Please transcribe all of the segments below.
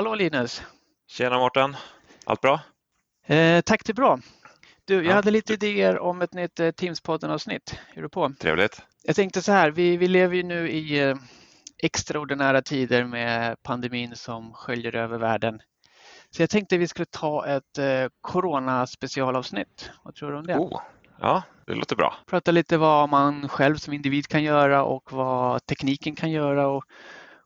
Hallå Linus! Tjena Mårten! Allt bra? Eh, tack, det är bra. Du, jag Ja. hade lite idéer om ett nytt eh, Teams-podden-avsnitt. Är du på? Trevligt. Jag tänkte så här, vi, vi lever ju nu i eh, extraordinära tider med pandemin som sköljer över världen. Så jag tänkte vi skulle ta ett eh, corona-specialavsnitt. Vad tror du om det? Oh, ja, det låter bra. Prata lite vad man själv som individ kan göra och vad tekniken kan göra och,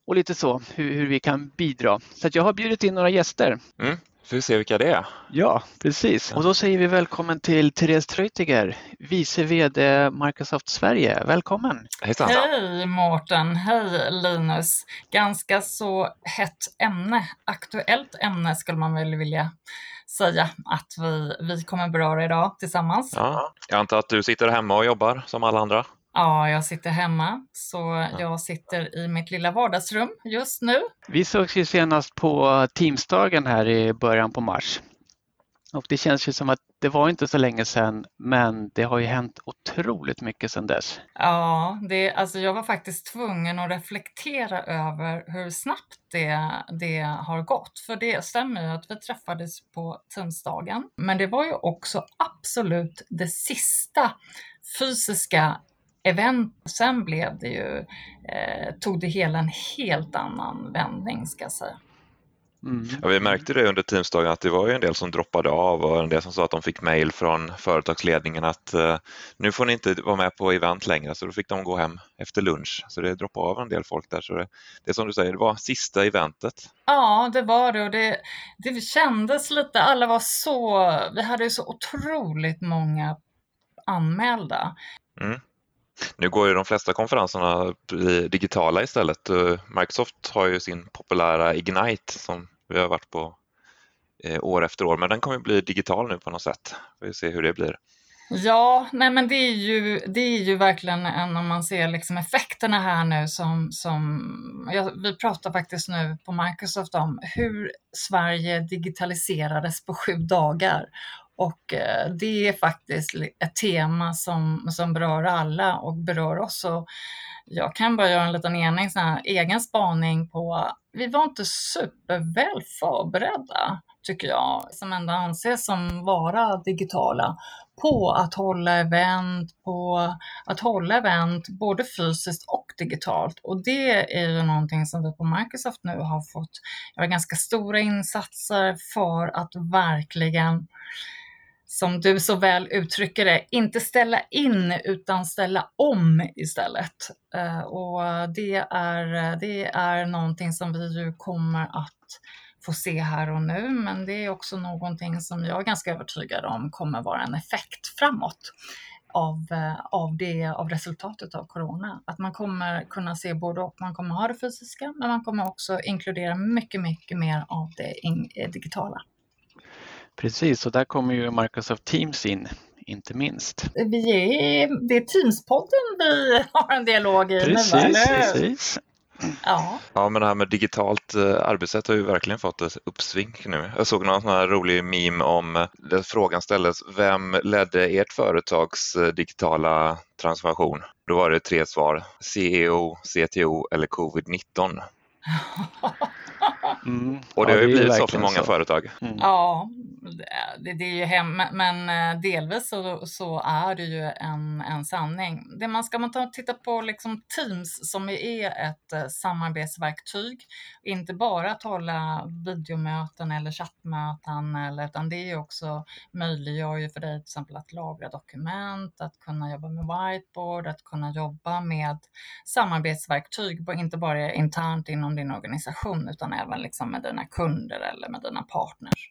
och lite så, hur, hur vi kan bidra. Så att jag har bjudit in några gäster. Mm. Får vi se vilka det är. Ja, precis. Och då säger vi välkommen till Therese Treutiger, vice VD Microsoft Sverige. Välkommen! Hejsan! Hej Mårten, hej Linus. Ganska så hett ämne, aktuellt ämne skulle man väl vilja säga att vi, vi kommer beröra idag tillsammans. Ja, jag antar att du sitter hemma och jobbar som alla andra. Ja, jag sitter hemma, så jag sitter i mitt lilla vardagsrum just nu. Vi sågs ju senast på Teamsdagen här i början på mars. Och det känns ju som att det var inte så länge sedan, men det har ju hänt otroligt mycket sedan dess. Ja, det, alltså jag var faktiskt tvungen att reflektera över hur snabbt det, det har gått. För det stämmer ju att vi träffades på Teamsdagen. Men det var ju också absolut det sista fysiska event. Sen blev det ju, eh, tog det hela en helt annan vändning ska jag säga. Mm. Ja, vi märkte det under Teamsdagen att det var ju en del som droppade av och en del som sa att de fick mejl från företagsledningen att eh, nu får ni inte vara med på event längre så då fick de gå hem efter lunch. Så det droppade av en del folk där. Så det, det är som du säger, det var sista eventet. Ja, det var det och det, det kändes lite, alla var så, vi hade ju så otroligt många anmälda. Nu går ju de flesta konferenserna digitala istället. Eh, Microsoft har ju sin populära Ignite som vi har varit på eh, år efter år, men den kommer bli digital nu på något sätt. Vi får se hur det blir. Ja, nej men det är ju, det är ju verkligen en, om man ser liksom effekterna här nu som, som ja, vi pratar faktiskt nu på Microsoft om hur Sverige digitaliserades på sju dagar. Och eh, det är faktiskt ett tema som, som berör alla och berör oss. Och jag kan bara göra en liten ening, här, egen spaning på, vi var inte superväl förberedda tycker jag, som ändå anses som vara digitala på att hålla event, på att hålla event både fysiskt och digitalt. Och det är ju någonting som vi på Microsoft nu har fått göra ganska stora insatser för att verkligen som du så väl uttrycker det, inte ställa in utan ställa om istället. Eh, och det är, det är någonting som vi ju kommer att få se här och nu, men det är också någonting som jag är ganska övertygad om kommer vara en effekt framåt av, eh, av, det, av resultatet av corona. Att man kommer kunna se både och. Man kommer ha det fysiska, men man kommer också inkludera mycket, mycket mer av det eh, digitala. Precis, och där kommer ju Microsoft Teams in, inte minst. Vi är, det är Teamspodden vi har en dialog i nu? Precis, hur? precis. Ja. Ja, men det här med digitalt eh, arbetssätt har ju verkligen fått ett uppsving nu. Jag såg någon sån här rolig meme om eh, där frågan ställdes, vem ledde ert företags eh, digitala transformation? Då var det tre svar, CEO, CTO eller covid-19. Mm. Och det Ja, har ju är blivit så för många så. företag. Mm. Ja, det, det är ju hem, men eh, delvis så, så är det ju en, en sanning. Det man ska man ta, titta på liksom Teams som är ett eh, samarbetsverktyg, inte bara att hålla videomöten eller chattmöten, eller, utan det är också möjliggör ju för dig till exempel att lagra dokument, att kunna jobba med whiteboard, att kunna jobba med samarbetsverktyg, inte bara internt inom din organisation utan även liksom med dina kunder eller med dina partners.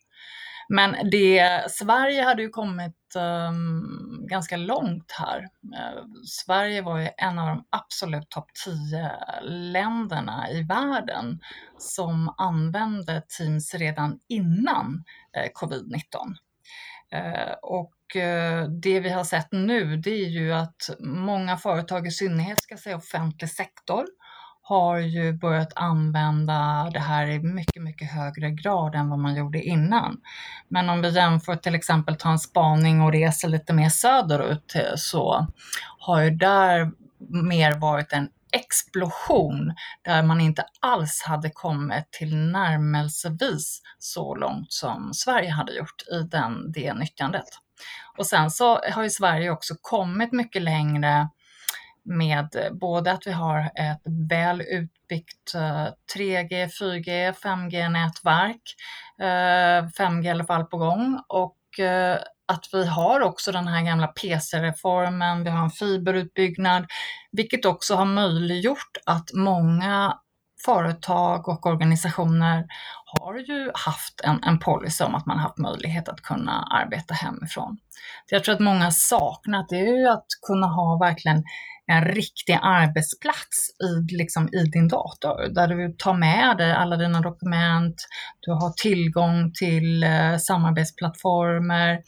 Men det, Sverige hade ju kommit um, ganska långt här. Uh, Sverige var ju en av de absolut topp 10 länderna i världen som använde Teams redan innan eh, uh, covid-19. Uh, eh, och det vi har sett nu det är ju att många företag, i synnerhet ska jag säga offentlig sektor, har ju börjat använda det här i mycket, mycket högre grad än vad man gjorde innan. Men om vi jämför till exempel ta en spaning och reser lite mer söderut eh, så har ju där mer varit en explosion där man inte alls hade kommit till närmelsevis så långt som Sverige hade gjort i den, det nyttjandet. Och sen så har ju Sverige också kommit mycket längre med eh, både att vi har ett väl utbyggt 3G, 4G, 5G-nätverk, 5G i alla fall på gång och eh, att vi har också den här gamla PC-reformen, vi har en fiberutbyggnad, vilket också har möjliggjort att många företag och organisationer har ju haft en, en policy om att man haft möjlighet att kunna arbeta hemifrån. Det jag tror att många saknat det är ju att kunna ha verkligen en riktig arbetsplats i, liksom, i din dator där du tar med dig alla dina dokument, du har tillgång till eh, samarbetsplattformar,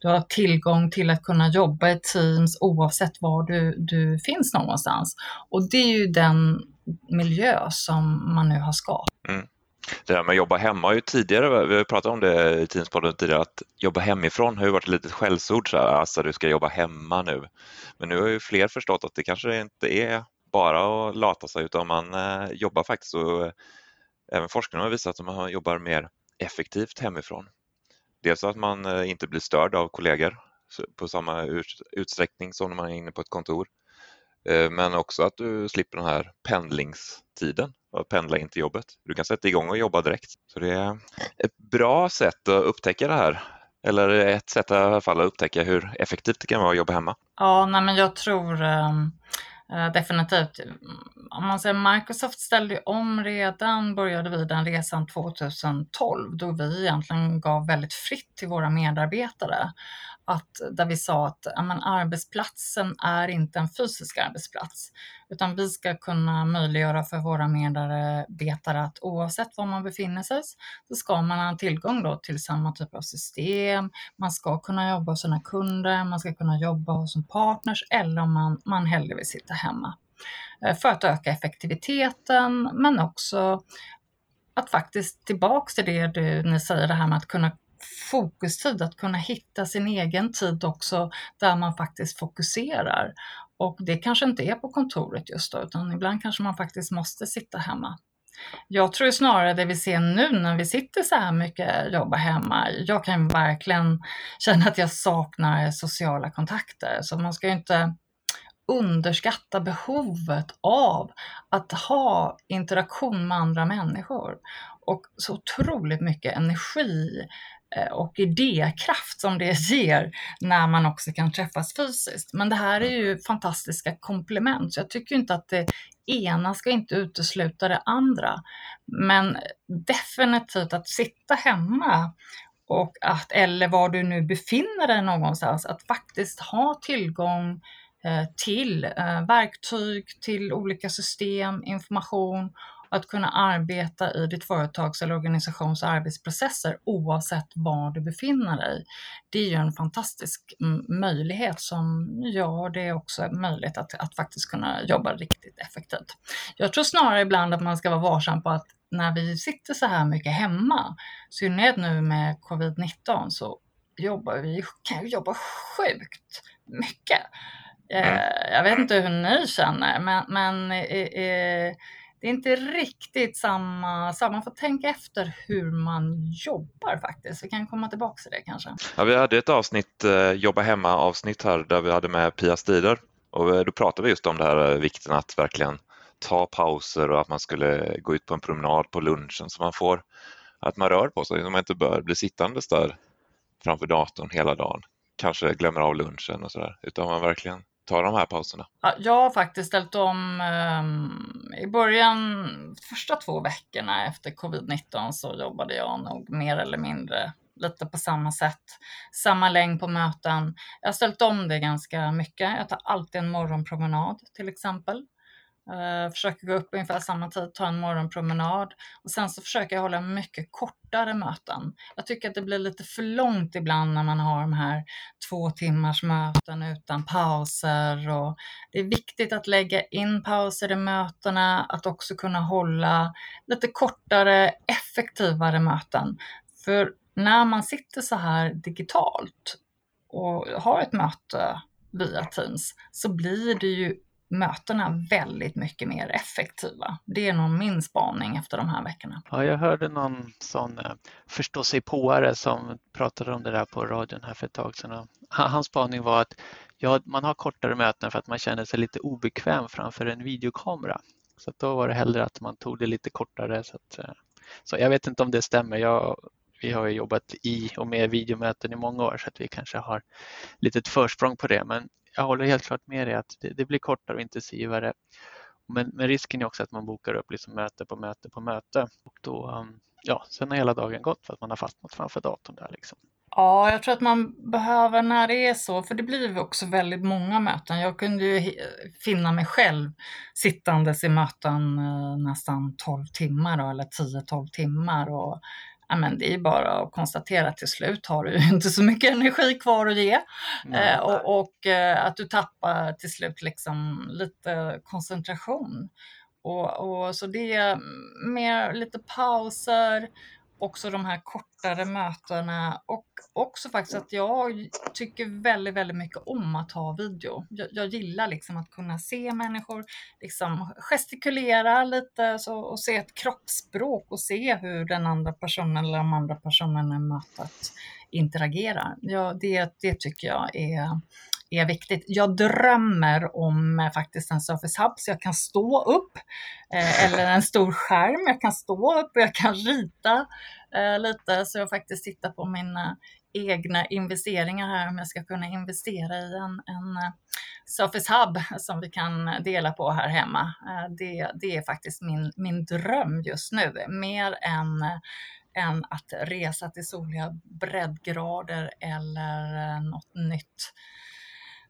du har tillgång till att kunna jobba i Teams oavsett var du, du finns någonstans. Och det är ju den miljö som man nu har skapat. Mm. Det där med att jobba hemma har ju tidigare, vi har pratat om det i Teamspodden tidigare, att jobba hemifrån har ju varit ett litet skällsord, så här, alltså du ska jobba hemma nu. Men nu har ju fler förstått att det kanske inte är bara att lata sig utan man eh, jobbar faktiskt och eh, även forskarna har visat att man jobbar mer effektivt hemifrån. Dels att man eh, inte blir störd av kollegor på samma utsträckning som när man är inne på ett kontor. Eh, men också att du slipper den här pendlingstiden och pendla in till jobbet. Du kan sätta igång och jobba direkt. Så det är ett bra sätt att upptäcka det här. Eller ett sätt i alla fall att upptäcka hur effektivt det kan vara att jobba hemma. Ja, nej, men jag tror äh, definitivt. Om man säger Microsoft ställde om redan, började vi den resan 2012 då vi egentligen gav väldigt fritt till våra medarbetare att, där vi sa att men, arbetsplatsen är inte en fysisk arbetsplats, utan vi ska kunna möjliggöra för våra medarbetare att oavsett var man befinner sig så ska man ha tillgång då till samma typ av system. Man ska kunna jobba hos sina kunder, man ska kunna jobba hos en partners eller om man, man hellre vill sitta hemma eh, för att öka effektiviteten men också att faktiskt tillbaks till det du, ni säger, det här med att kunna fokustid, att kunna hitta sin egen tid också där man faktiskt fokuserar. Och det kanske inte är på kontoret just då, utan ibland kanske man faktiskt måste sitta hemma. Jag tror snarare det vi ser nu när vi sitter så här mycket jobbar hemma. Jag kan verkligen känna att jag saknar sociala kontakter, så man ska ju inte underskatta behovet av att ha interaktion med andra människor och så otroligt mycket energi och idékraft som det ger när man också kan träffas fysiskt. Men det här är ju fantastiska komplement, så jag tycker inte att det ena ska inte utesluta det andra. Men definitivt att sitta hemma och att, eller var du nu befinner dig någonstans, att faktiskt ha tillgång eh, till eh, verktyg, till olika system, information att kunna arbeta i ditt företags eller organisations arbetsprocesser oavsett var du befinner dig. Det är ju en fantastisk möjlighet som gör det också möjligt att, att faktiskt kunna jobba riktigt effektivt. Jag tror snarare ibland att man ska vara varsam på att när vi sitter så här mycket hemma, i synnerhet nu med covid-19, så jobbar vi, kan vi jobba sjukt mycket. Mm. Eh, jag vet inte hur ni känner, men, men eh, eh det är inte riktigt samma, så man får tänka efter hur man jobbar faktiskt. Vi kan komma tillbaka till det kanske. Ja, vi hade ett avsnitt, eh, jobba hemma avsnitt här där vi hade med Pia Stider och eh, då pratade vi just om det här eh, vikten att verkligen ta pauser och att man skulle gå ut på en promenad på lunchen så man får att man rör på sig så man inte bör bli sittandes där framför datorn hela dagen. Kanske glömmer av lunchen och sådär utan man verkligen ta de här pauserna? Ja, jag har faktiskt ställt om um, i början, första två veckorna efter covid-19 så jobbade jag nog mer eller mindre lite på samma sätt. Samma längd på möten. Jag har ställt om det ganska mycket. Jag tar alltid en morgonpromenad till exempel. Uh, försöker gå upp ungefär samma tid, ta en morgonpromenad och sen så försöker jag hålla mycket kortare möten. Jag tycker att det blir lite för långt ibland när man har de här två timmars möten utan pauser och det är viktigt att lägga in pauser i mötena, att också kunna hålla lite kortare, effektivare möten. För när man sitter så här digitalt och har ett möte via Teams så blir det ju mötena väldigt mycket mer effektiva. Det är nog min spaning efter de här veckorna. Ja, jag hörde någon sån förståsigpåare förstå sig påare som pratade om det där på radion här för ett tag sedan. Hans spaning var att ja, man har kortare möten för att man känner sig lite obekväm framför en videokamera. Så då var det hellre att man tog det lite kortare. Så, att, eh, så jag vet inte om det stämmer. Jag, vi har jobbat i och med videomöten i många år så att vi kanske har lite försprång på det. Men jag håller helt klart med dig att det, det blir kortare och intensivare. Men, men, risken är också att man bokar upp liksom möte på möte på möte och då, um, ja, sen har hela dagen gått för att man har fastnat framför datorn där liksom. Ja, jag tror att man behöver när det är så, för det blir också väldigt många möten. Jag kunde ju finna mig själv sittandes i möten eh, nästan 12 timmar då, eller 10-12 timmar och ja, men det är bara att konstatera att till slut har du inte så mycket energi kvar att ge. Eh, och, och eh, att du tappar till slut liksom lite koncentration. Och, och, så det är mer lite pauser, också de här kortare mötena och också faktiskt att jag tycker väldigt, väldigt mycket om att ha video. Jag, jag gillar liksom att kunna se människor liksom gestikulera lite så, och se ett kroppsspråk och se hur den andra personen eller de andra personerna i mötet interagerar. Ja, det, det tycker jag är är viktigt. Jag drömmer om eh, faktiskt en Surface Hub så jag kan stå upp eh, eller en stor skärm. Jag kan stå upp och jag kan rita eh, lite så jag faktiskt tittar på mina egna investeringar här om jag ska kunna investera i en, en eh, Surface Hub som vi kan dela på här hemma. Eh, det, det är faktiskt min, min dröm just nu, mer än än att resa till soliga breddgrader eller något nytt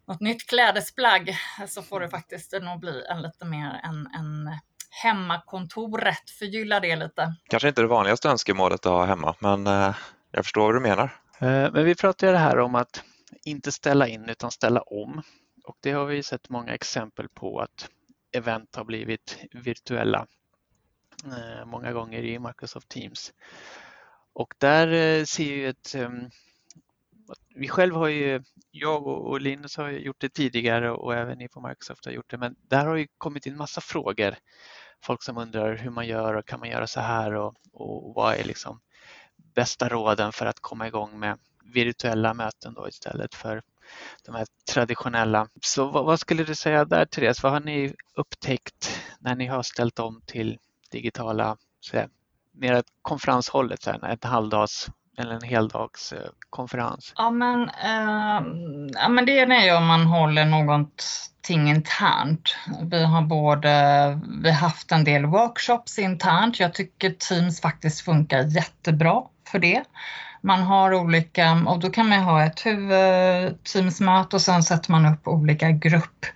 något nytt klädesplagg så får det faktiskt nog bli en lite mer en, en hemmakontoret, förgylla det lite. Kanske inte det vanligaste önskemålet att ha hemma, men eh, jag förstår vad du menar. Eh, men vi pratar ju det här om att inte ställa in utan ställa om. Och det har vi sett många exempel på att event har blivit virtuella eh, många gånger i Microsoft Teams. Och där ser ju ett ehm, vi själv har ju, jag och Linus har gjort det tidigare och även ni på Microsoft har gjort det, men där har ju kommit in massa frågor. Folk som undrar hur man gör och kan man göra så här och, och vad är liksom bästa råden för att komma igång med virtuella möten då istället för de här traditionella. Så vad, vad skulle du säga där Therese? Vad har ni upptäckt när ni har ställt om till digitala, så mer konferenshållet, så här, ett halvdags eller en heldagskonferens? Eh, ja men, eh, ja, men det är när man håller någonting internt. Vi har både, vi haft en del workshops internt. Jag tycker Teams faktiskt funkar jättebra för det. Man har olika, och då kan man ha ett huvudteamsmöte och sen sätter man upp olika grupp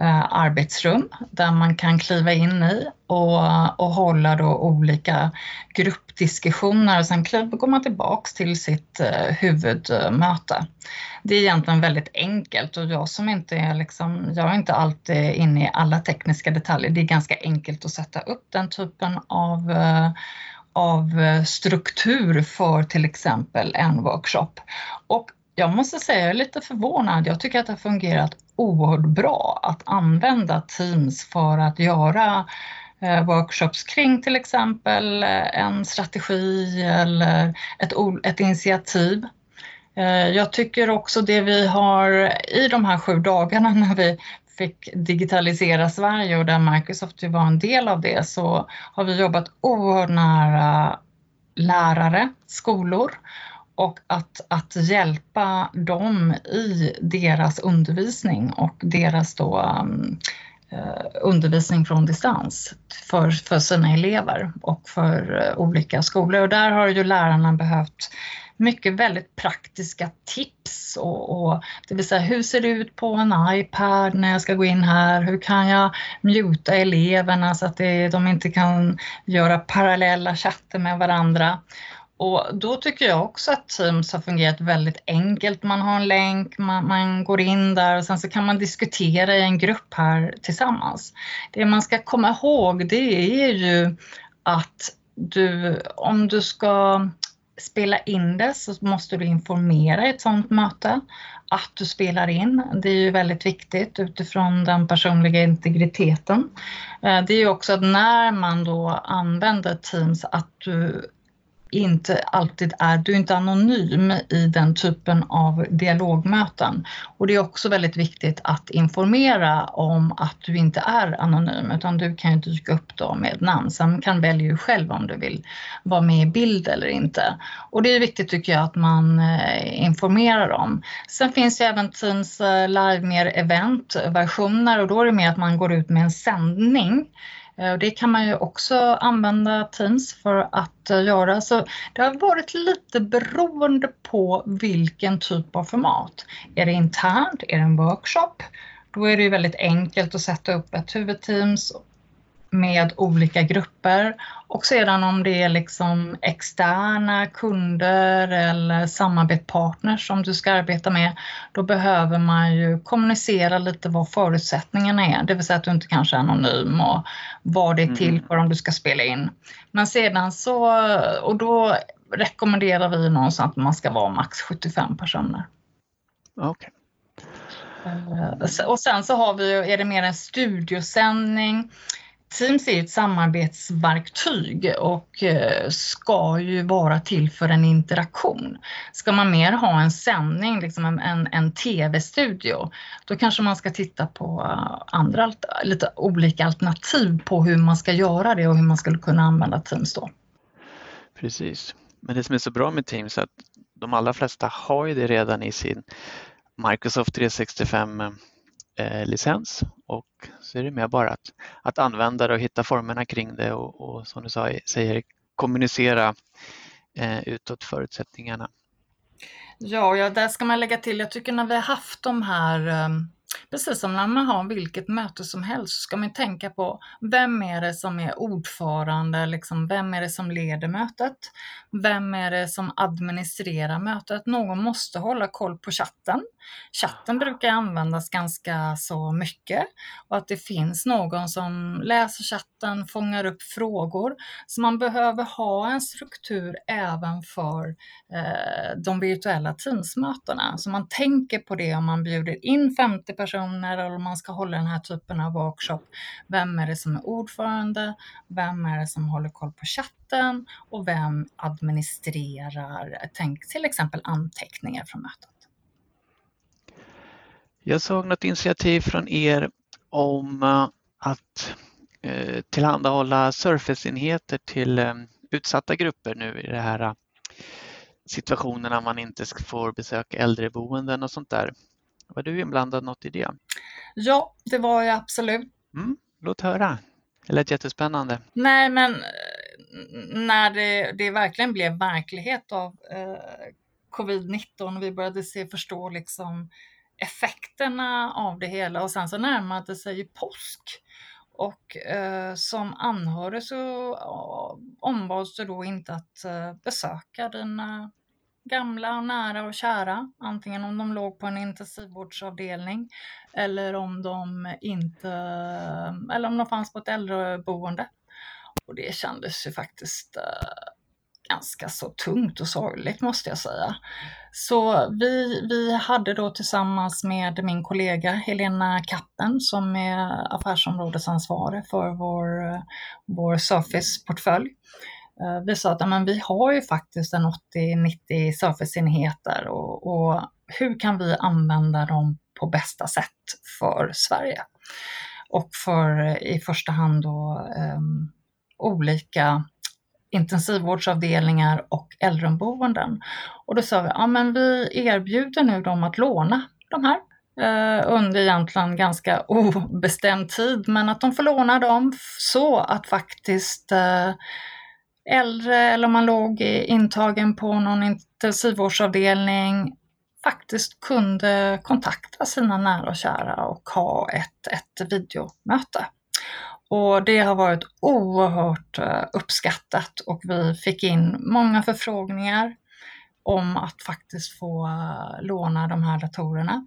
eh, arbetsrum där man kan kliva in i och, och hålla då olika gruppdiskussioner och sen går man tillbaks till sitt eh, huvudmöte. Det är egentligen väldigt enkelt och jag som inte är liksom, jag är inte alltid inne i alla tekniska detaljer. Det är ganska enkelt att sätta upp den typen av eh, av eh, struktur för till exempel en workshop. Och jag måste säga, jag är lite förvånad. Jag tycker att det har fungerat oerhört bra att använda Teams för att göra Eh, workshops kring till exempel eh, en strategi eller ett, ett initiativ. Eh, jag tycker också det vi har i de här sju dagarna när vi fick digitalisera Sverige och där Microsoft var en del av det så har vi jobbat oerhört nära lärare, skolor och att, att hjälpa dem i deras undervisning och deras då, um, Eh, undervisning från distans för, för sina elever och för eh, olika skolor. Och där har ju lärarna behövt mycket väldigt praktiska tips och, och, det vill säga hur ser det ut på en iPad när jag ska gå in här? Hur kan jag muta eleverna så att det, de inte kan göra parallella chatter med varandra? Och då tycker jag också att Teams har fungerat väldigt enkelt. Man har en länk, man, man, går in där och sen så kan man diskutera i en grupp här tillsammans. Det man ska komma ihåg det är ju att du, om du ska spela in det så måste du informera i ett sådant möte att du spelar in. Det är ju väldigt viktigt utifrån den personliga integriteten. Eh, det är ju också att när man då använder Teams att du inte alltid är, du är inte anonym i den typen av dialogmöten. Och det är också väldigt viktigt att informera om att du inte är anonym utan du kan ju dyka upp då med namn. Sen kan välja ju själv om du vill vara med i bild eller inte. Och det är viktigt tycker jag att man eh, informerar om. Sen finns ju även Teams eh, Live mer event-versioner och då är det mer att man går ut med en sändning Eh, och det kan man ju också använda Teams för att eh, göra. Så det har varit lite beroende på vilken typ av format. Är det internt? Är det en workshop? Då är det ju väldigt enkelt att sätta upp ett huvudteams med olika grupper och sedan om det är liksom externa kunder eller samarbetspartners som du ska arbeta med, då behöver man ju kommunicera lite vad förutsättningarna är, det vill säga att du inte kanske är anonym och vad det är till mm. för om du ska spela in. Men sedan så, och då rekommenderar vi någonstans att man ska vara max 75 personer. Okay. Eh, och sen så har vi, är det mer en studiosändning Teams är ett samarbetsverktyg och eh, ska ju vara till för en interaktion. Ska man mer ha en sändning, liksom en, en, en tv-studio, då kanske man ska titta på eh, andra, lite olika alternativ på hur man ska göra det och hur man skulle kunna använda Teams då. Precis, men det som är så bra med Teams är att de allra flesta har ju det redan i sin Microsoft 365 eh, licens och så är det mer bara att, att använda det och hitta formerna kring det och, och som du sa, säger, kommunicera eh, utåt förutsättningarna. Ja, ja, där ska man lägga till, jag tycker när vi har haft de här um Precis som när man har vilket möte som helst så ska man tänka på vem är det som är ordförande, liksom, vem är det som leder mötet? Vem är det som administrerar mötet? Någon måste hålla koll på chatten. Chatten brukar användas ganska så mycket och att det finns någon som läser chatten, fångar upp frågor. Så man behöver ha en struktur även för eh, de virtuella Teamsmötena. Så man tänker på det om man bjuder in 50 personer eller om man ska hålla den här typen av workshop. Vem är det som är ordförande? Vem är det som håller koll på chatten? Och vem administrerar tänk, till exempel anteckningar från mötet? Jag såg något initiativ från er om eh, att eh, tillhandahålla Surface-enheter till eh, utsatta grupper nu i det här situationen när man inte får besöka äldreboenden och sånt där. Var du inblandad något i det? Ja, det var jag absolut. Mm, låt höra. Det lät jättespännande. Nej, men när det, det verkligen blev verklighet av eh, covid-19 och vi började se förstå liksom effekterna av det hela och sen så närmade sig ju påsk. Och eh, som anhörig så eh, ombads du då inte att eh, besöka dina gamla, nära och kära. Antingen om de låg på en intensivvårdsavdelning eller om de inte, eller om de fanns på ett äldreboende. Och det kändes ju faktiskt eh, ganska så tungt och sorgligt måste jag säga. Så vi, vi hade då tillsammans med min kollega Helena Kappen som är affärsområdesansvarig för vår, vår Surface-portfölj. Eh, vi sa att men vi har ju faktiskt en 80-90 Surface-enheter och, och hur kan vi använda dem på bästa sätt för Sverige? Och för eh, i första hand då um, olika intensivvårdsavdelningar och äldreboenden. Och då sa vi, ja men vi erbjuder nu dem att låna de här eh, under egentligen ganska obestämd tid, men att de får låna dem så att faktiskt eh, äldre eller om man låg intagen på någon intensivvårdsavdelning faktiskt kunde kontakta sina nära och kära och ha ett, ett videomöte. Och det har varit oerhört eh, uppskattat och vi fick in många förfrågningar om att faktiskt få eh, låna de här datorerna.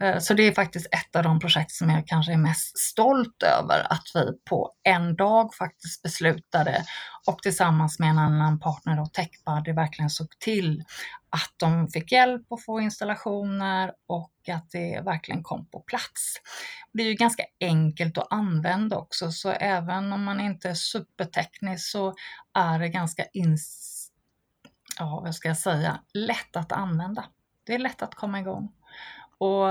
Eh, så det är faktiskt ett av de projekt som jag kanske är mest stolt över, att vi på en dag faktiskt beslutade och tillsammans med en annan partner och TechBuddy verkligen såg till att de fick hjälp att få installationer och att det verkligen kom på plats. Det är ju ganska enkelt att använda också, så även om man inte är superteknisk så är det ganska ins ja, vad ska jag säga, lätt att använda. Det är lätt att komma igång. Och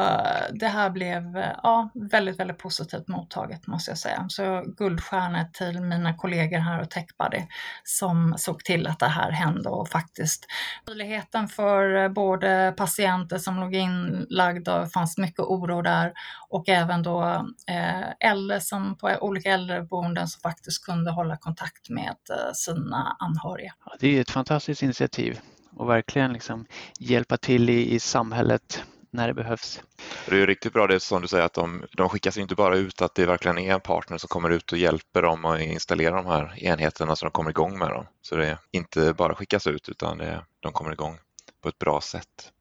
det här blev ja, väldigt, väldigt positivt mottaget måste jag säga. Så guldstjärnor till mina kollegor här och TechBuddy som såg till att det här hände och faktiskt möjligheten för både patienter som låg inlagda, det fanns mycket oro där och även då eh, äldre som på olika äldreboenden som faktiskt kunde hålla kontakt med eh, sina anhöriga. Ja, det är ett fantastiskt initiativ och verkligen liksom hjälpa till i, i samhället när det behövs. Det är riktigt bra det som du säger att de, de skickas inte bara ut att det verkligen är en partner som kommer ut och hjälper dem att installera de här enheterna så de kommer igång med dem. Så det är inte bara skickas ut utan det, de kommer igång på ett bra sätt.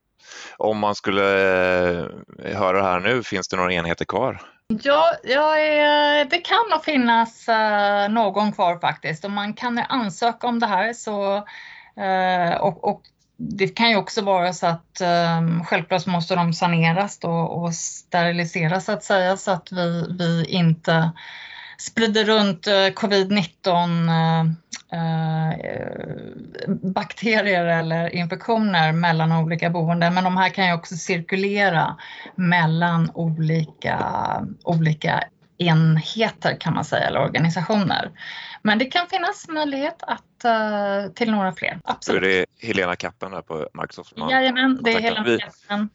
Om man skulle eh, höra det här nu, finns det några enheter kvar? Ja, ja det kan nog finnas eh, någon kvar faktiskt och man kan ansöka om det här så eh, och, och det kan ju också vara så att eh, självklart måste de saneras då och steriliseras så att säga så att vi, vi inte sprider runt eh, covid-19 eh, eh, bakterier eller infektioner mellan olika boenden. Men de här kan ju också cirkulera mellan olika, olika enheter kan man säga, eller organisationer. Men det kan finnas möjlighet att, uh, till några fler. Absolut. Är det Helena Kappen där på Microsoft? Man Jajamän, det är Helena Kappen.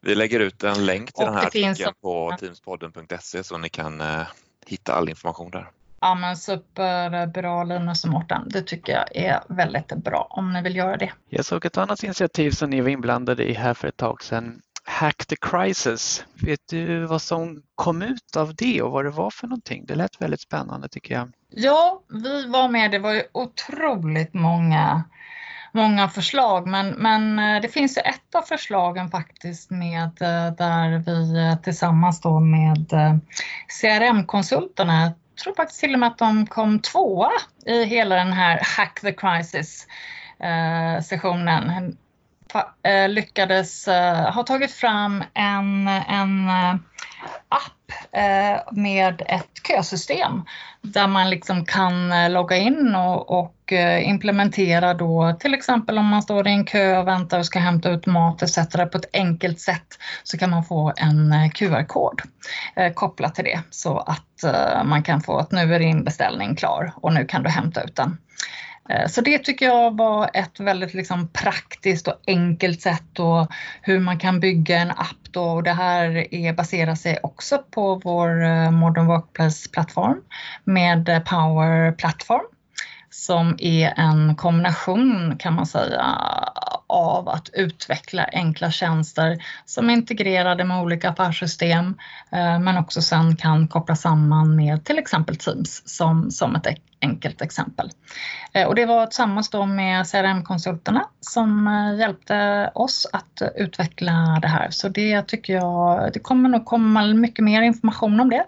Vi lägger ut en länk till och den här artikeln på teamspodden.se så ni kan uh, hitta all information där. Ja men superbra Linus och Mårten. Det tycker jag är väldigt bra om ni vill göra det. Jag såg ett annat initiativ som ni var inblandade i här för ett tag sedan. Hack the Crisis. Vet du vad som kom ut av det och vad det var för någonting? Det lät väldigt spännande tycker jag. Ja, vi var med. Det var ju otroligt många, många förslag, men, men eh, det finns ju ett av förslagen faktiskt med eh, där vi eh, tillsammans då med CRM-konsulterna jag tror faktiskt till och med att de kom tvåa i hela den här Hack the Crisis sessionen. Eh, lyckades eh, ha tagit fram en, en eh, app med ett kösystem där man liksom kan logga in och, och, implementera då till exempel om man står i en kö och väntar och ska hämta ut mat etc. på ett enkelt sätt så kan man få en QR-kod kopplat till det så att man kan få att nu är din beställning klar och nu kan du hämta ut den. Eh, så det tycker jag var ett väldigt liksom praktiskt och enkelt sätt och hur man kan bygga en app då. Och det här är, baserar sig också på vår eh, Modern Workplace-plattform med Power Platform som är en kombination kan man säga av att utveckla enkla tjänster som är integrerade med olika affärssystem eh, men också sen kan koppla samman med till exempel Teams som, som ett enkelt exempel. Eh, och det var tillsammans då med CRM-konsulterna som eh, hjälpte oss att utveckla det här. Så det tycker jag, det kommer nog komma mycket mer information om det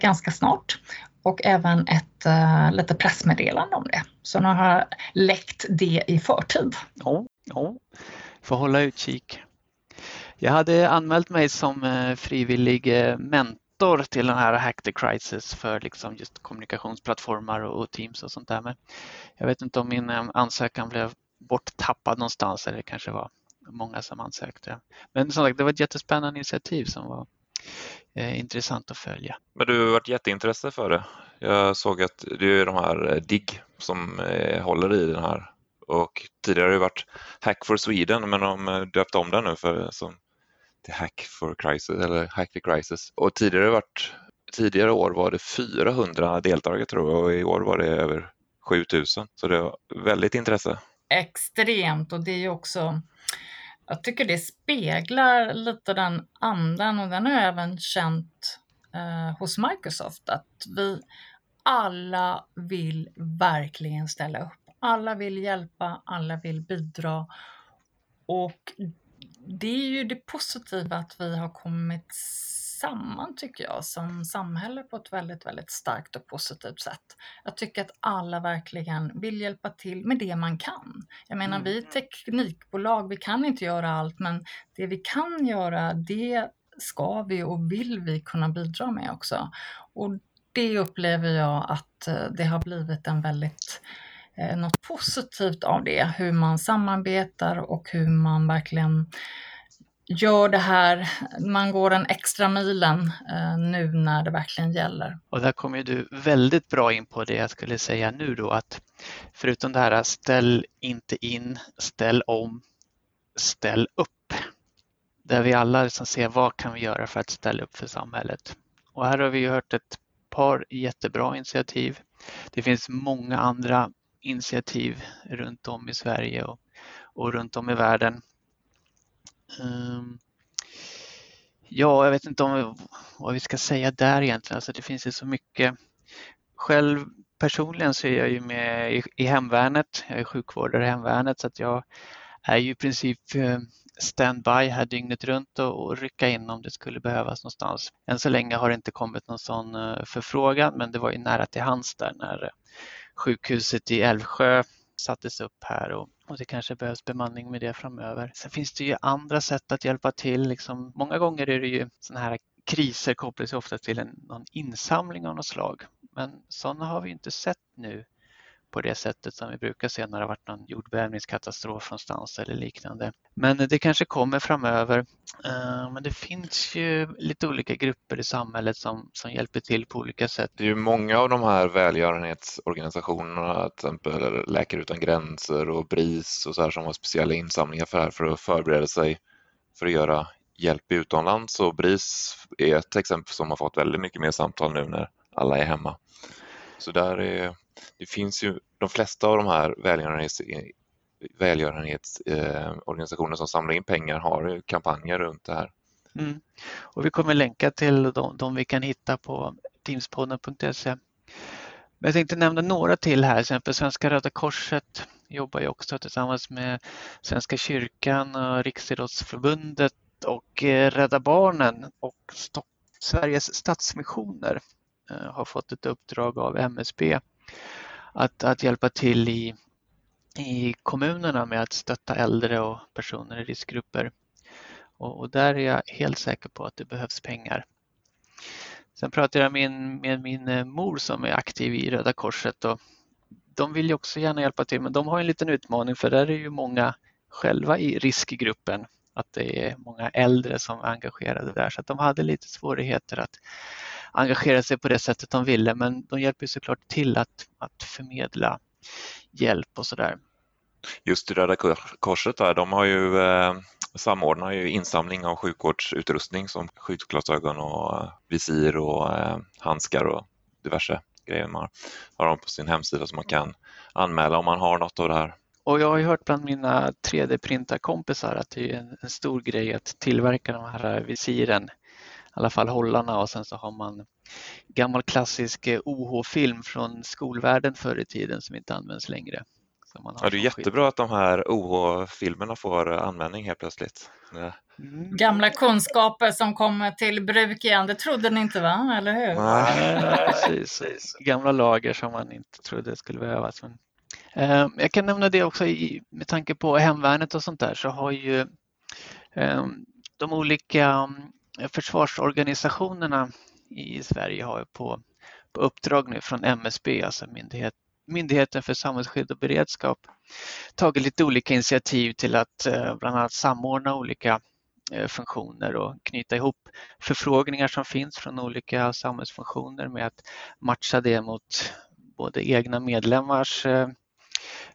ganska snart och även ett uh, lite pressmeddelande om det. Så nu har jag läckt det i förtid. Ja, ja. får hålla utkik. Jag hade anmält mig som uh, frivillig uh, mentor till den här Hack the Crisis för liksom just kommunikationsplattformar och Teams och sånt där. Men jag vet inte om min ansökan blev borttappad någonstans eller det kanske var många som ansökte. Men som sagt, det var ett jättespännande initiativ som var intressant att följa. Men du har varit jätteintresse för det. Jag såg att det är de här eh, DIGG som eh, håller i den här och tidigare har det varit Hack for Sweden men de eh, döpte om den nu för, som, till Hack for Crisis eller Hack the Crisis och tidigare varit Tidigare år var det 400 deltagare tror jag och i år var det över 7000 så det var väldigt intresse. Extremt och det är ju också jag tycker det speglar lite den andan och den har jag även känt eh, hos Microsoft att vi alla vill verkligen ställa upp. Alla vill hjälpa, alla vill bidra och det är ju det positiva att vi har kommit samman tycker jag som samhälle på ett väldigt, väldigt starkt och positivt sätt. Jag tycker att alla verkligen vill hjälpa till med det man kan. Jag menar, mm. vi är teknikbolag, vi kan inte göra allt, men det vi kan göra, det ska vi och vill vi kunna bidra med också. Och det upplever jag att eh, det har blivit en väldigt eh, något positivt av det, hur man samarbetar och hur man verkligen gör det här, man går den extra milen eh, nu när det verkligen gäller. Och där kommer du väldigt bra in på det jag skulle säga nu då att förutom det här ställ inte in, ställ om, ställ upp. Där vi alla liksom ser vad kan vi göra för att ställa upp för samhället. Och här har vi ju hört ett par jättebra initiativ. Det finns många andra initiativ runt om i Sverige och, och runt om i världen Ehm, ja, jag vet inte om vad vi ska säga där egentligen. Alltså det finns ju så mycket. Själv personligen så är jag ju med i, i hemvärnet. Jag är sjukvårdare i hemvärnet så att jag är ju i princip ehm, standby här dygnet runt och, och rycka in om det skulle behövas någonstans. Än så länge har det inte kommit någon sån eh, förfrågan men det var ju nära till hands där när eh, sjukhuset i Älvsjö sattes upp här och, och det kanske behövs bemanning med det framöver. Sen finns det ju andra sätt att hjälpa till. Liksom, många gånger är det ju sådana här kriser kopplas ofta till en, någon insamling av något slag. Men sådana har vi inte sett nu på det sättet som vi brukar se när det har varit någon jordbävningskatastrof någonstans eller liknande. Men det kanske kommer framöver. Eh, men det finns ju lite olika grupper i samhället som, som hjälper till på olika sätt. Det är ju många av de här välgörenhetsorganisationerna, till exempel Läkare utan gränser och BRIS och så här som har speciella insamlingar för här för att förbereda sig för att göra hjälp utomlands och BRIS är ett exempel som har fått väldigt mycket mer samtal nu när alla är hemma. Så där är det finns ju de flesta av de här välgörenhets, eh, välgörenhetsorganisationer som samlar in pengar har kampanjer runt det här. Mm. Och vi kommer länka till de, de vi kan hitta på teamspodden.se. Men jag tänkte nämna några till här, till exempel Svenska Röda Korset jobbar ju också tillsammans med Svenska kyrkan och Riksidrottsförbundet och eh, Rädda Barnen och Sveriges Stadsmissioner eh, har fått ett uppdrag av MSB att, att hjälpa till i, i kommunerna med att stötta äldre och personer i riskgrupper. Och, och där är jag helt säker på att det behövs pengar. Sen pratade jag med min, med min eh, mor som är aktiv i Röda Korset och de vill ju också gärna hjälpa till men de har en liten utmaning för där är ju många själva i riskgruppen. Att det är många äldre som är engagerade där så att de hade lite svårigheter att engagera sig på det sättet de ville men de hjälper såklart till att, att förmedla hjälp och sådär. Just Röda Korset där, de har ju eh, samordnar ju insamling av sjukvårdsutrustning som skyddsglasögon och eh, visir och eh, handskar och diverse grejer man har de på sin hemsida som man kan anmäla om man har något av det här. Och jag har ju hört bland mina 3D-printarkompisar att det är en, en, stor grej att tillverka de här visiren alla fall hållarna och sen så har man gammal klassisk eh, OH-film från skolvärlden förr i tiden som inte används längre. ja, det är jättebra att de här OH-filmerna får eh, användning helt plötsligt. Ja. Mm. Gamla kunskaper som kommer till bruk igen, det trodde ni inte va, eller hur? Nej, precis. Gamla lager som man inte trodde skulle behövas. Men, eh, jag kan nämna det också i, med tanke på hemvärnet och sånt där så har ju eh, de olika försvarsorganisationerna i Sverige har på, på uppdrag nu från MSB, alltså myndighet, Myndigheten för samhällsskydd och beredskap, tagit lite olika initiativ till att eh, bland annat samordna olika eh, funktioner och knyta ihop förfrågningar som finns från olika samhällsfunktioner med att matcha det mot både egna medlemmars eh,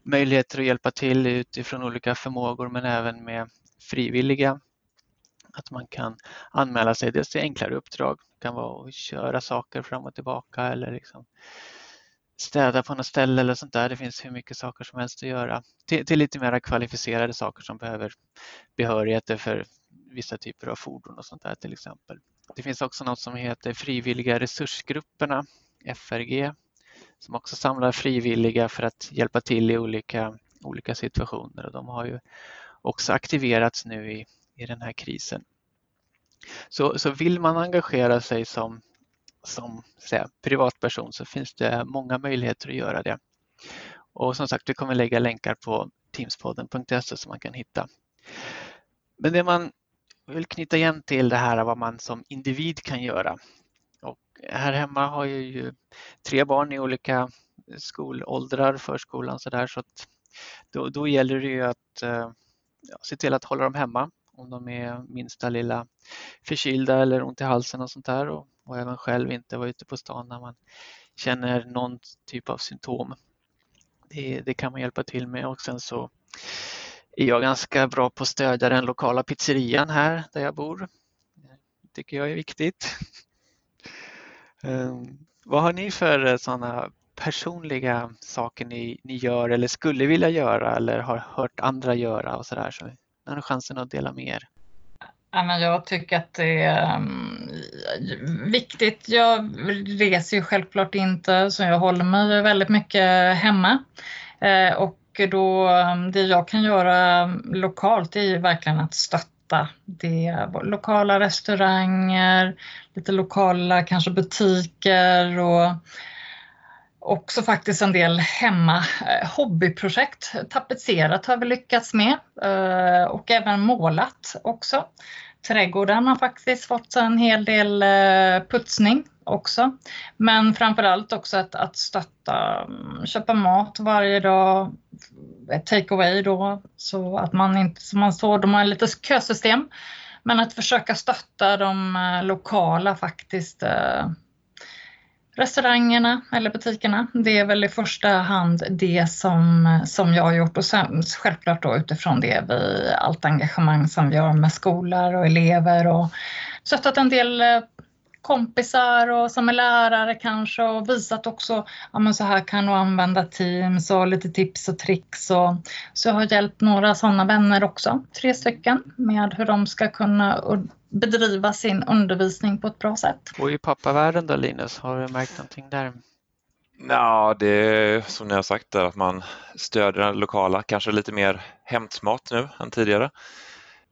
möjligheter att hjälpa till utifrån olika förmågor men även med frivilliga att man kan anmäla sig dels till enklare uppdrag. Det kan vara att köra saker fram och tillbaka eller liksom städa på något ställe eller sånt där. Det finns hur mycket saker som helst att göra. Till, till lite mer kvalificerade saker som behöver behörigheter för vissa typer av fordon och sånt där till exempel. Det finns också något som heter Frivilliga resursgrupperna, FRG, som också samlar frivilliga för att hjälpa till i olika, olika situationer och de har ju också aktiverats nu i i den här krisen. Så, så vill man engagera sig som, som säga, privatperson så finns det många möjligheter att göra det. Och som sagt, vi kommer lägga länkar på teamspodden.se som man kan hitta. Men det man vill knyta igen till det här vad man som individ kan göra. Och här hemma har jag ju tre barn i olika skolåldrar, förskolan så där, så att då, då gäller det ju att eh, ja, se till att hålla dem hemma om de är minsta lilla förkylda eller ont i halsen och sånt där och, och även själv inte vara ute på stan när man känner någon typ av symptom. Det, det kan man hjälpa till med och sen så är jag ganska bra på att stödja den lokala pizzerian här där jag bor. Det tycker jag är viktigt. Um, vad har ni för eh, sådana personliga saker ni, ni gör eller skulle vilja göra eller har hört andra göra och sådär? Så nu har chansen att dela med er. jag tycker att det är mm, viktigt. Jag reser ju självklart inte så jag håller mig väldigt mycket hemma. Eh, och då, mm, det jag kan göra mm, lokalt är ju verkligen att stötta det lokala restauranger, lite lokala kanske butiker och också faktiskt en del hemma eh, hobbyprojekt. Tapetserat har vi lyckats med eh, och även målat också. Trädgården har faktiskt fått en hel del eh, putsning också. Men framförallt också att, att stötta, mm, köpa mat varje dag, take away då, så att man inte, som man såg, de har lite kösystem. Men att försöka stötta de lokala faktiskt restaurangerna eller butikerna. Det är väl i första hand det som, som jag har gjort och sen självklart då utifrån det vi, allt engagemang som vi har med skolor och elever och stöttat en del eh, kompisar och som är lärare kanske och visat också ja men så här kan du använda Teams och lite tips och tricks. Och, så jag har hjälpt några sådana vänner också, tre stycken, med hur de ska kunna bedriva sin undervisning på ett bra sätt. Och i pappavärlden då Linus, har du märkt någonting där? Ja, det är som ni har sagt där, att man stödjer den lokala, kanske lite mer hämtmat nu än tidigare.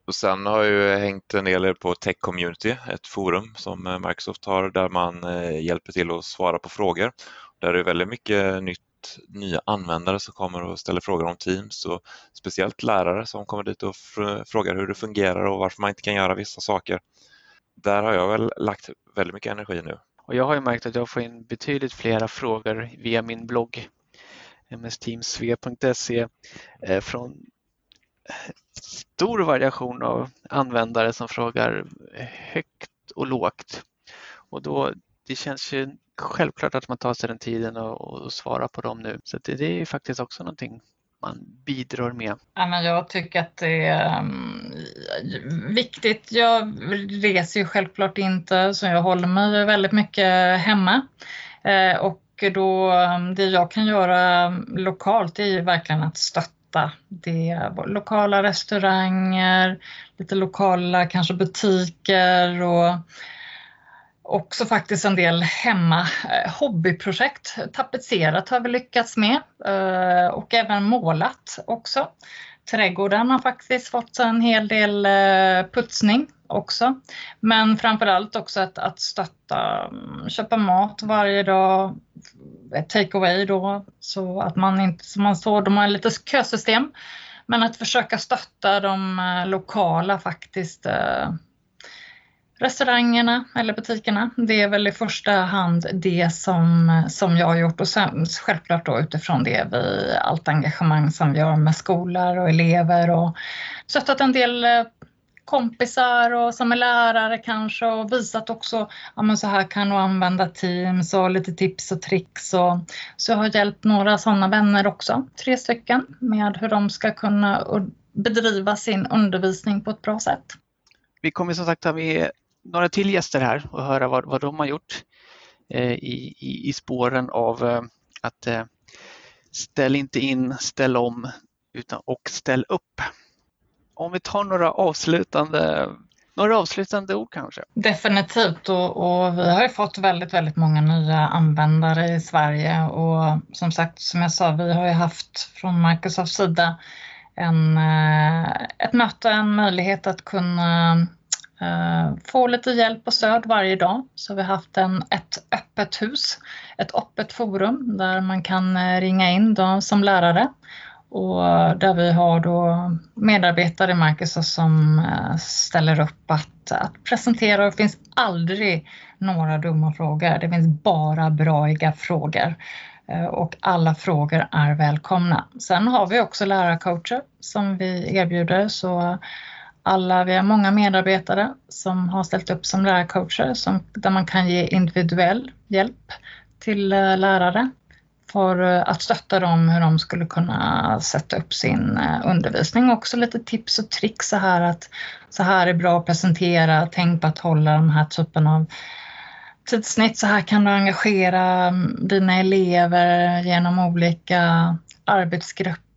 Och sen har jag ju hängt en del på Tech Community, ett forum som Microsoft har där man eh, hjälper till att svara på frågor. Där är det väldigt mycket nytt nya användare som kommer och ställer frågor om Teams och speciellt lärare som kommer dit och frågar hur det fungerar och varför man inte kan göra vissa saker. Där har jag väl lagt väldigt mycket energi nu. Och jag har ju märkt att jag får in betydligt flera frågor via min blogg msteamsv.se eh, från stor variation av användare som frågar högt och lågt. Och då, det känns ju självklart att man tar sig den tiden och, och svarar på dem nu. Så det, det är faktiskt också någonting man bidrar med. Ja, men jag tycker att det är um, viktigt. Jag reser ju självklart inte så jag håller mig väldigt mycket hemma. Eh, och då, mm, det jag kan göra lokalt är ju verkligen att stötta det lokala restauranger, lite lokala kanske butiker och också faktiskt en del hemma eh, hobbyprojekt. Tapetserat har vi lyckats med eh, och även målat också. Trädgården har faktiskt fått en hel del eh, putsning också. Men framförallt också att, att stötta, mm, köpa mat varje dag, take away då, så att man inte, som man såg, de har lite kösystem. Men att försöka stötta de lokala faktiskt restaurangerna eller butikerna. Det är väl i första hand det som, som jag har gjort och sen självklart då utifrån det vi, allt engagemang som vi har med skolor och elever och stöttat en del eh, kompisar och som är lärare kanske och visat också, ja men så här kan du använda Teams och lite tips och tricks och så jag har hjälpt några sådana vänner också, tre stycken, med hur de ska kunna bedriva sin undervisning på ett bra sätt. Vi kommer som sagt ha med några till gäster här och höra vad, vad de har gjort eh, i, i, i, spåren av eh, att eh, ställ inte in, ställ om utan och ställ upp. Om vi tar några avslutande några avslutande ord kanske? Definitivt och, och, vi har ju fått väldigt, väldigt många nya användare i Sverige och som sagt, som jag sa, vi har ju haft från Microsofts sida en, eh, ett möte, en möjlighet att kunna Eh, få lite hjälp och stöd varje dag. Så vi har haft en, ett öppet hus, ett öppet forum där man kan eh, ringa in då, som lärare och där vi har då medarbetare i Marcus som eh, ställer upp att, att presentera. Det finns aldrig några dumma frågor. Det finns bara braiga frågor och alla frågor är välkomna. Sen har vi också lärarcoacher som vi erbjuder så alla, vi har många medarbetare som har ställt upp som lärarcoacher som, där man kan ge individuell hjälp till eh, lärare för eh, att stötta dem hur de skulle kunna sätta upp sin eh, undervisning. Också lite tips och tricks så här att så här är bra att presentera, tänk på att hålla den här typen av tidssnitt. Så här kan du engagera mm, dina elever genom olika arbetsgrupper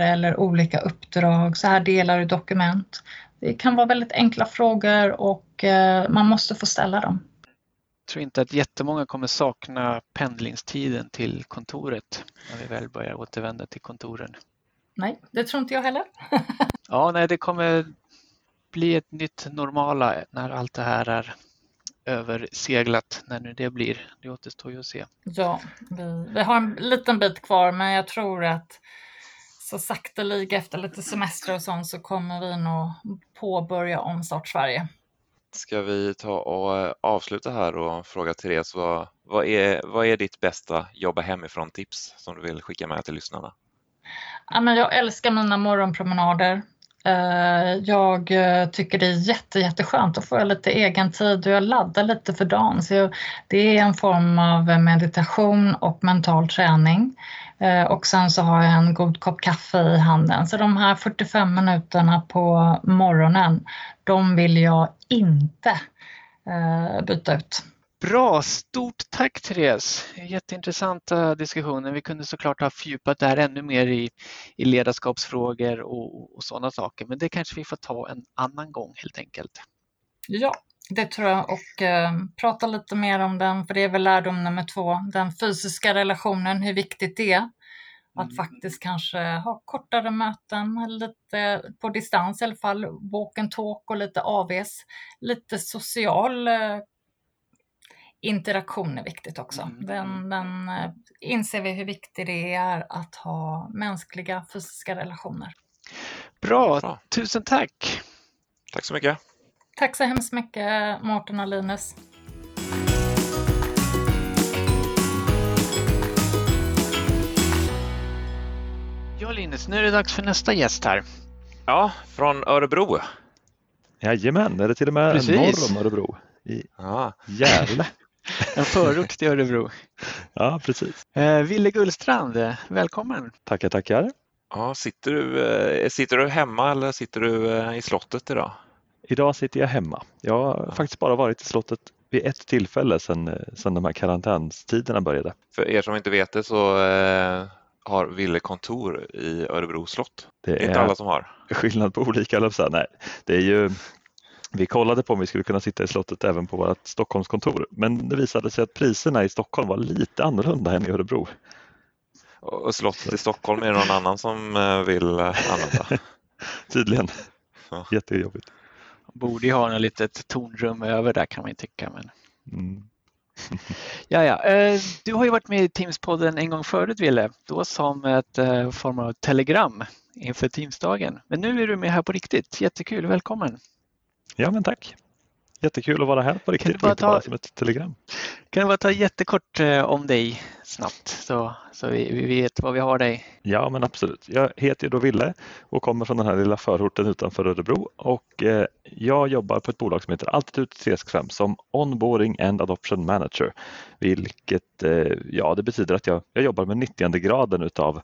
eller olika uppdrag. Så här delar du dokument. Det kan vara väldigt enkla frågor och eh, man måste få ställa dem tror inte att jättemånga kommer sakna pendlingstiden till kontoret när vi väl börjar återvända till kontoren. Nej, det tror inte jag heller. ja, nej, det kommer bli ett nytt normala när allt det här är överseglat, när nu det blir. Det återstår ju att se. Ja, vi, vi har en liten bit kvar, men jag tror att så sakteliga efter lite semester och sånt så kommer vi nog påbörja omstart Sverige. Ska vi ta och eh, avsluta här och fråga Therese, vad, vad, är, vad är ditt bästa jobba hemifrån-tips som du vill skicka med till lyssnarna? Ja, men jag älskar mina morgonpromenader. Eh, jag eh, tycker det är jätte, jätteskönt att få lite egen tid och jag laddar lite för dagen. Så det är en form av meditation och mental träning. Och sen så har jag en god kopp kaffe i handen. Så de här 45 minuterna på morgonen, de vill jag inte eh, byta ut. Bra, stort tack Therese! Jätteintressanta diskussioner. Vi kunde såklart ha fördjupat det här ännu mer i, i ledarskapsfrågor och, och sådana saker, men det kanske vi får ta en annan gång helt enkelt. Ja, det tror jag och eh, prata lite mer om den, för det är väl lärdom nummer två, den fysiska relationen, hur viktigt det är. Att mm. faktiskt kanske ha kortare möten, lite på distans i alla fall, walk and talk och lite AVs. Lite social eh, interaktion är viktigt också. Mm. Den, den eh, inser vi hur viktigt det är att ha mänskliga fysiska relationer. Bra, Bra. tusen tack! Tack så mycket! Tack så hemskt mycket Mårten och Linus. Ja Linus, nu är det dags för nästa gäst här. Ja, från Örebro. Jajamän, är det till och med Precis. norr om Örebro i ja. Järle. en förort till Örebro. Ja, precis. Eh, Ville Gullstrand, välkommen. Tackar, tackar. Ja, sitter, du, eh, sitter du hemma eller sitter du eh, i slottet idag? Idag sitter jag hemma. Jag har faktiskt bara varit i slottet vid ett tillfälle sedan, eh, sedan de här karantänstiderna började. För er som inte vet det så eh, har Ville kontor i Örebro slott. Det är inte alla som har. Skillnad på olika, eller Nej, det är ju vi kollade på om vi skulle kunna sitta i slottet även på vårt Stockholmskontor, men det visade sig att priserna i Stockholm var lite annorlunda än i Örebro. Och slottet i Stockholm är det någon annan som eh, vill använda? Tydligen. Ja. Jättejobbigt. Borde ju ha ett litet tornrum över där kan man ju tycka. Men... Mm. ja, ja. Eh, du har ju varit med i Teamspodden en gång förut, Ville, då som ett eh, form av telegram inför Teamsdagen. Men nu är du med här på riktigt. Jättekul, välkommen! Ja, men tack! Jättekul att vara här på riktigt, inte ta, bara som ett telegram. Kan du bara ta jättekort eh, om dig snabbt så, så vi, vi, vet var vi har dig? Ja, men absolut. Jag heter då Ville och kommer från den här lilla förorten utanför Örebro och eh, jag jobbar på ett bolag som heter Altitude 365 som Onboarding and Adoption Manager, vilket eh, ja, det betyder att jag, jag jobbar med 90 graden utav,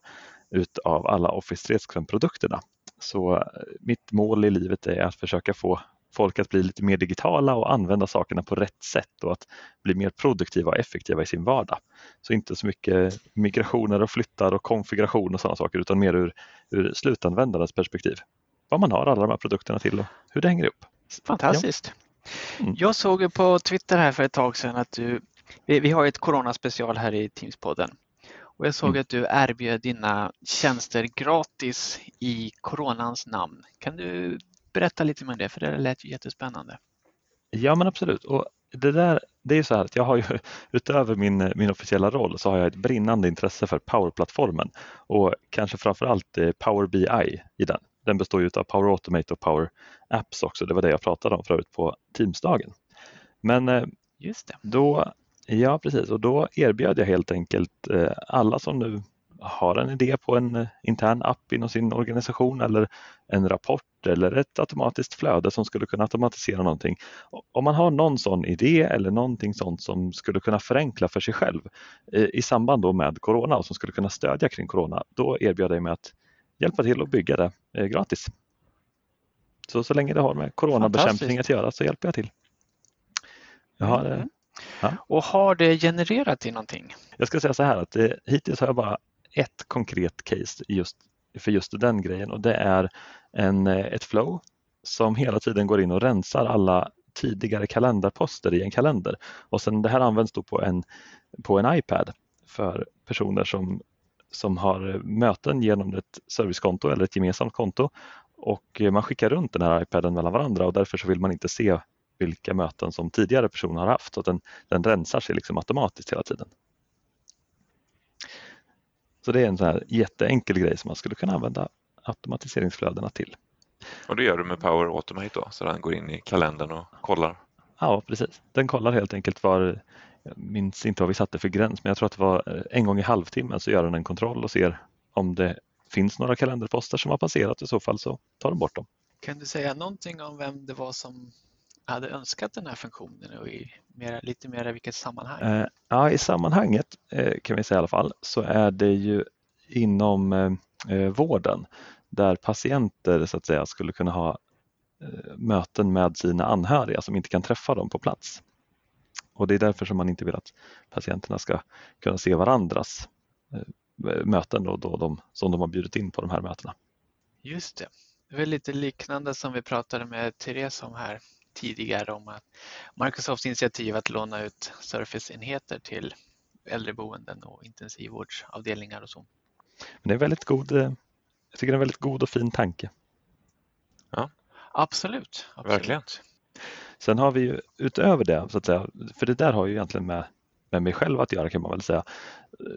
utav alla Office 365-produkterna. Så eh, mitt mål i livet är att försöka få folk att bli lite mer digitala och använda sakerna på rätt sätt och att bli mer produktiva och effektiva i sin vardag. Så inte så mycket migrationer och flyttar och konfiguration och sådana saker utan mer ur, ur slutanvändarens perspektiv. Vad man har alla de här produkterna till och hur det hänger ihop. Fantastiskt. Mm. Jag såg på Twitter här för ett tag sedan att du, vi, vi har ett coronaspecial här i Teamspodden Och jag såg mm. att du erbjöd dina tjänster gratis i coronans namn. Kan du berätta lite mer om det, för det lät ju jättespännande. Ja men absolut. Och det där, det är så här att jag har ju utöver min, min officiella roll så har jag ett brinnande intresse för Power-plattformen och kanske framförallt eh, Power BI i den. Den består ju av Power Automate och Power Apps också. Det var det jag pratade om förut på Teamsdagen. Men eh, Just det. Då, ja precis och då erbjöd jag helt enkelt eh, alla som nu har en idé på en eh, intern app inom sin organisation eller en rapport eller ett automatiskt flöde som skulle kunna automatisera någonting. Om man har någon sån idé eller någonting sånt som skulle kunna förenkla för sig själv eh, i samband då med Corona och som skulle kunna stödja kring Corona, då erbjöd jag mig att hjälpa till att bygga det eh, gratis. Så, så länge det har med coronabekämpning att göra så hjälper jag till. Jag har, mm. ja. Och har det genererat till någonting? Jag ska säga så här att det, hittills har jag bara ett konkret case just, för just den grejen och det är en, eh, ett flow som hela tiden går in och rensar alla tidigare kalenderposter i en kalender. Och sen det här används då på en, på en iPad för personer som, som har möten genom ett servicekonto eller ett gemensamt konto och eh, man skickar runt den här iPaden mellan varandra och därför så vill man inte se vilka möten som tidigare personer har haft så den, den rensar sig liksom automatiskt hela tiden. Så det är en sån här jätteenkel grej som man skulle kunna använda automatiseringsflödena till. Och det gör du med Power Automate då, så den går in i kalendern och kollar? Ja, precis. Den kollar helt enkelt var, jag minns inte vad vi satte för gräns, men jag tror att det var eh, en gång i halvtimmen så gör den en kontroll och ser om det finns några kalenderposter som har passerat. I så fall så tar den bort dem. Kan du säga någonting om vem det var som hade önskat den här funktionen och i mera, lite mer i vilket sammanhang? Eh, ja, i sammanhanget eh, kan vi säga i alla fall så är det ju inom eh, eh vården där patienter så att säga skulle kunna ha möten med sina anhöriga som inte kan träffa dem på plats. Och det är därför som man inte vill att patienterna ska kunna se varandras möten då, då de, som de har bjudit in på de här mötena. Just det. Det är lite liknande som vi pratade med Therese om här tidigare om att Microsofts initiativ att låna ut Surface-enheter till äldreboenden och intensivvårdsavdelningar och så. Men det är väldigt god, eh, jag tycker det är en väldigt god och fin tanke. Ja, absolut. absolut. Verkligen. Sen har vi ju utöver det, så att säga, för det där har ju egentligen med, med mig själv att göra kan man väl säga.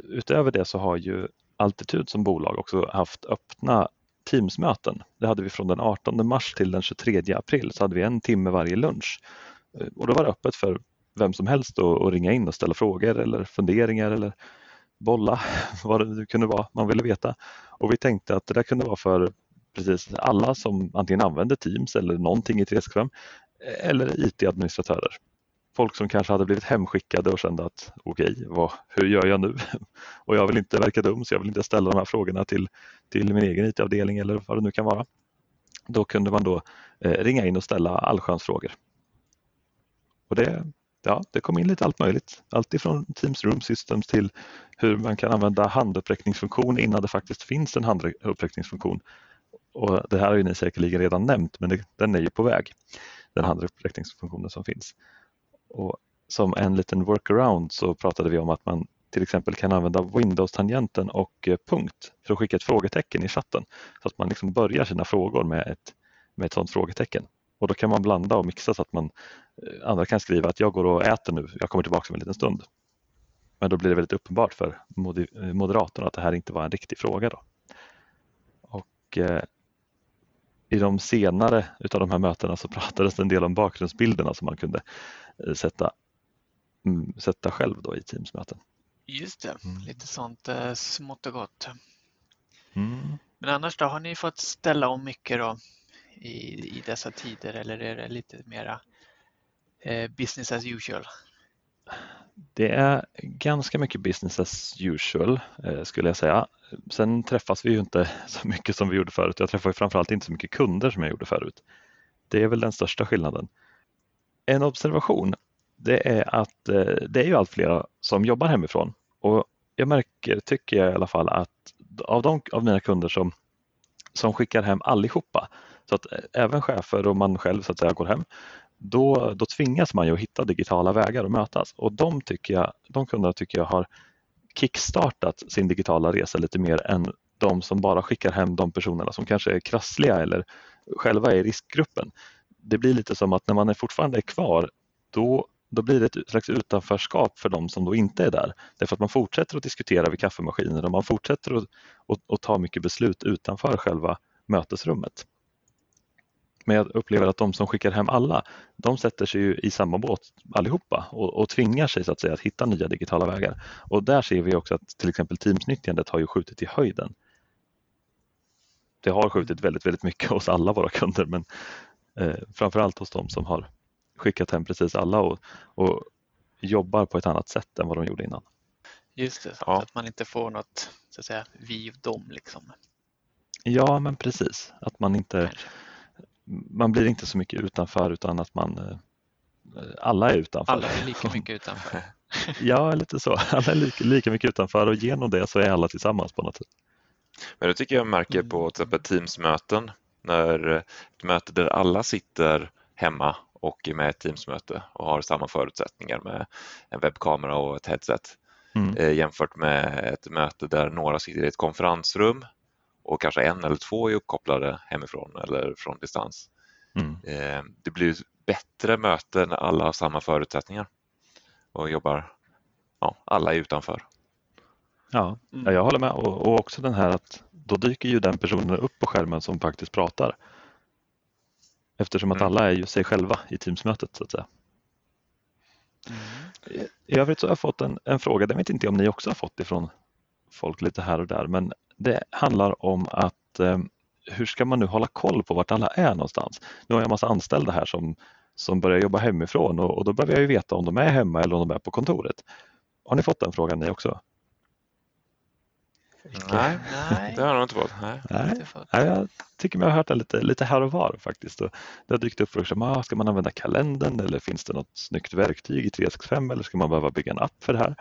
Utöver det så har ju Altitud som bolag också haft öppna Teamsmöten. Det hade vi från den 18 mars till den 23 april så hade vi en timme varje lunch. Eh, och då var det öppet för vem som helst att ringa in och ställa frågor eller funderingar eller bolla vad det nu kunde vara man ville veta. Och vi tänkte att det där kunde vara för precis alla som antingen använder Teams eller någonting i 365 eh, eller IT-administratörer folk som kanske hade blivit hemskickade och kände att okej, okay, hur gör jag nu? och jag vill inte verka dum så jag vill inte ställa de här frågorna till, till min egen IT-avdelning eller vad det nu kan vara. Då kunde man då eh, ringa in och ställa allsköns frågor. Och det, ja, det kom in lite allt möjligt. Allt ifrån Teams Room Systems till hur man kan använda handuppräckningsfunktion innan det faktiskt finns en handuppräckningsfunktion. Och det här har ju ni säkerligen redan nämnt men det, den är ju på väg, den handuppräckningsfunktionen som finns. Och som en liten workaround så pratade vi om att man till exempel kan använda Windows-tangenten och eh, punkt för att skicka ett frågetecken i chatten. Så att man liksom börjar sina frågor med ett, med ett sådant frågetecken. Och då kan man blanda och mixa så att man, eh, andra kan skriva att jag går och äter nu, jag kommer tillbaka om en liten stund. Men då blir det väldigt uppenbart för eh, moderatorn att det här inte var en riktig fråga. Då. Och eh, i de senare utav de här mötena så pratades det en del om bakgrundsbilderna som man kunde Eh, sätta, mm, sätta själv då i Teamsmöten. Just det, mm. lite sånt eh, smått och gott. Mm. Men annars då, har ni fått ställa om mycket då i, i dessa tider eller är det lite mera eh, business as usual? Det är ganska mycket business as usual eh, skulle jag säga. Sen träffas vi ju inte så mycket som vi gjorde förut. Jag träffar ju framförallt inte så mycket kunder som jag gjorde förut. Det är väl den största skillnaden en observation det är att eh, det är ju allt fler som jobbar hemifrån och jag märker, tycker jag i alla fall, att av de av mina kunder som, som skickar hem allihopa, så att eh, även chefer och man själv så att säga går hem, då, då tvingas man ju att hitta digitala vägar att mötas och de, tycker jag, de kunderna tycker jag har kickstartat sin digitala resa lite mer än de som bara skickar hem de personerna som kanske är krassliga eller själva är i riskgruppen. Det blir lite som att när man är fortfarande är kvar, då, då blir det ett slags utanförskap för de som då inte är där. Därför att man fortsätter att diskutera vid kaffemaskiner och man fortsätter att, att, att ta mycket beslut utanför själva mötesrummet. Men jag upplever att de som skickar hem alla, de sätter sig ju i samma båt allihopa och, och tvingar sig så att säga att hitta nya digitala vägar. Och där ser vi också att till exempel Teams-nyttjandet har ju skjutit i höjden. Det har skjutit väldigt, väldigt mycket hos alla våra kunder men eh, framförallt hos de som har skickat hem precis alla och, och jobbar på ett annat sätt än vad de gjorde innan. Just det, så ja. att man inte får något så att säga vi och dem liksom. Ja, men precis. Att man inte man blir inte så mycket utanför utan att man eh, alla är utanför. Alla är lika mycket utanför. ja, lite så. Alla är lika, lika mycket utanför och genom det så är alla tillsammans på något sätt. Men det tycker jag märker på till exempel Teamsmöten när ett möte där alla sitter hemma och är med i ett Teamsmöte och har samma förutsättningar med en webbkamera och ett headset mm. Eh, jämfört med ett möte där några sitter i ett konferensrum och kanske en eller två är uppkopplade hemifrån eller från distans. Mm. Eh, det blir bättre möten när alla har samma förutsättningar och jobbar, ja, alla är utanför. Ja, mm. jag håller med och, och också den här att då dyker ju den personen upp på skärmen som faktiskt pratar. Eftersom att mm. alla är ju sig själva i Teamsmötet så att säga. Mm. I övrigt så har jag fått en, en fråga, den vet inte om ni också har fått ifrån folk lite här och där, men det handlar om att eh, hur ska man nu hålla koll på vart alla är någonstans? Nu har jag en massa anställda här som, som börjar jobba hemifrån och, och då behöver jag ju veta om de är hemma eller om de är på kontoret. Har ni fått den frågan ni också? Nej, Nej, det har jag inte fått. Nej. Nej. Nej, jag tycker mig ha hört det lite, lite här och var faktiskt. Och det har dykt upp frågor som ah, ska man använda kalendern eller finns det något snyggt verktyg i 365 eller ska man behöva bygga en app för det här?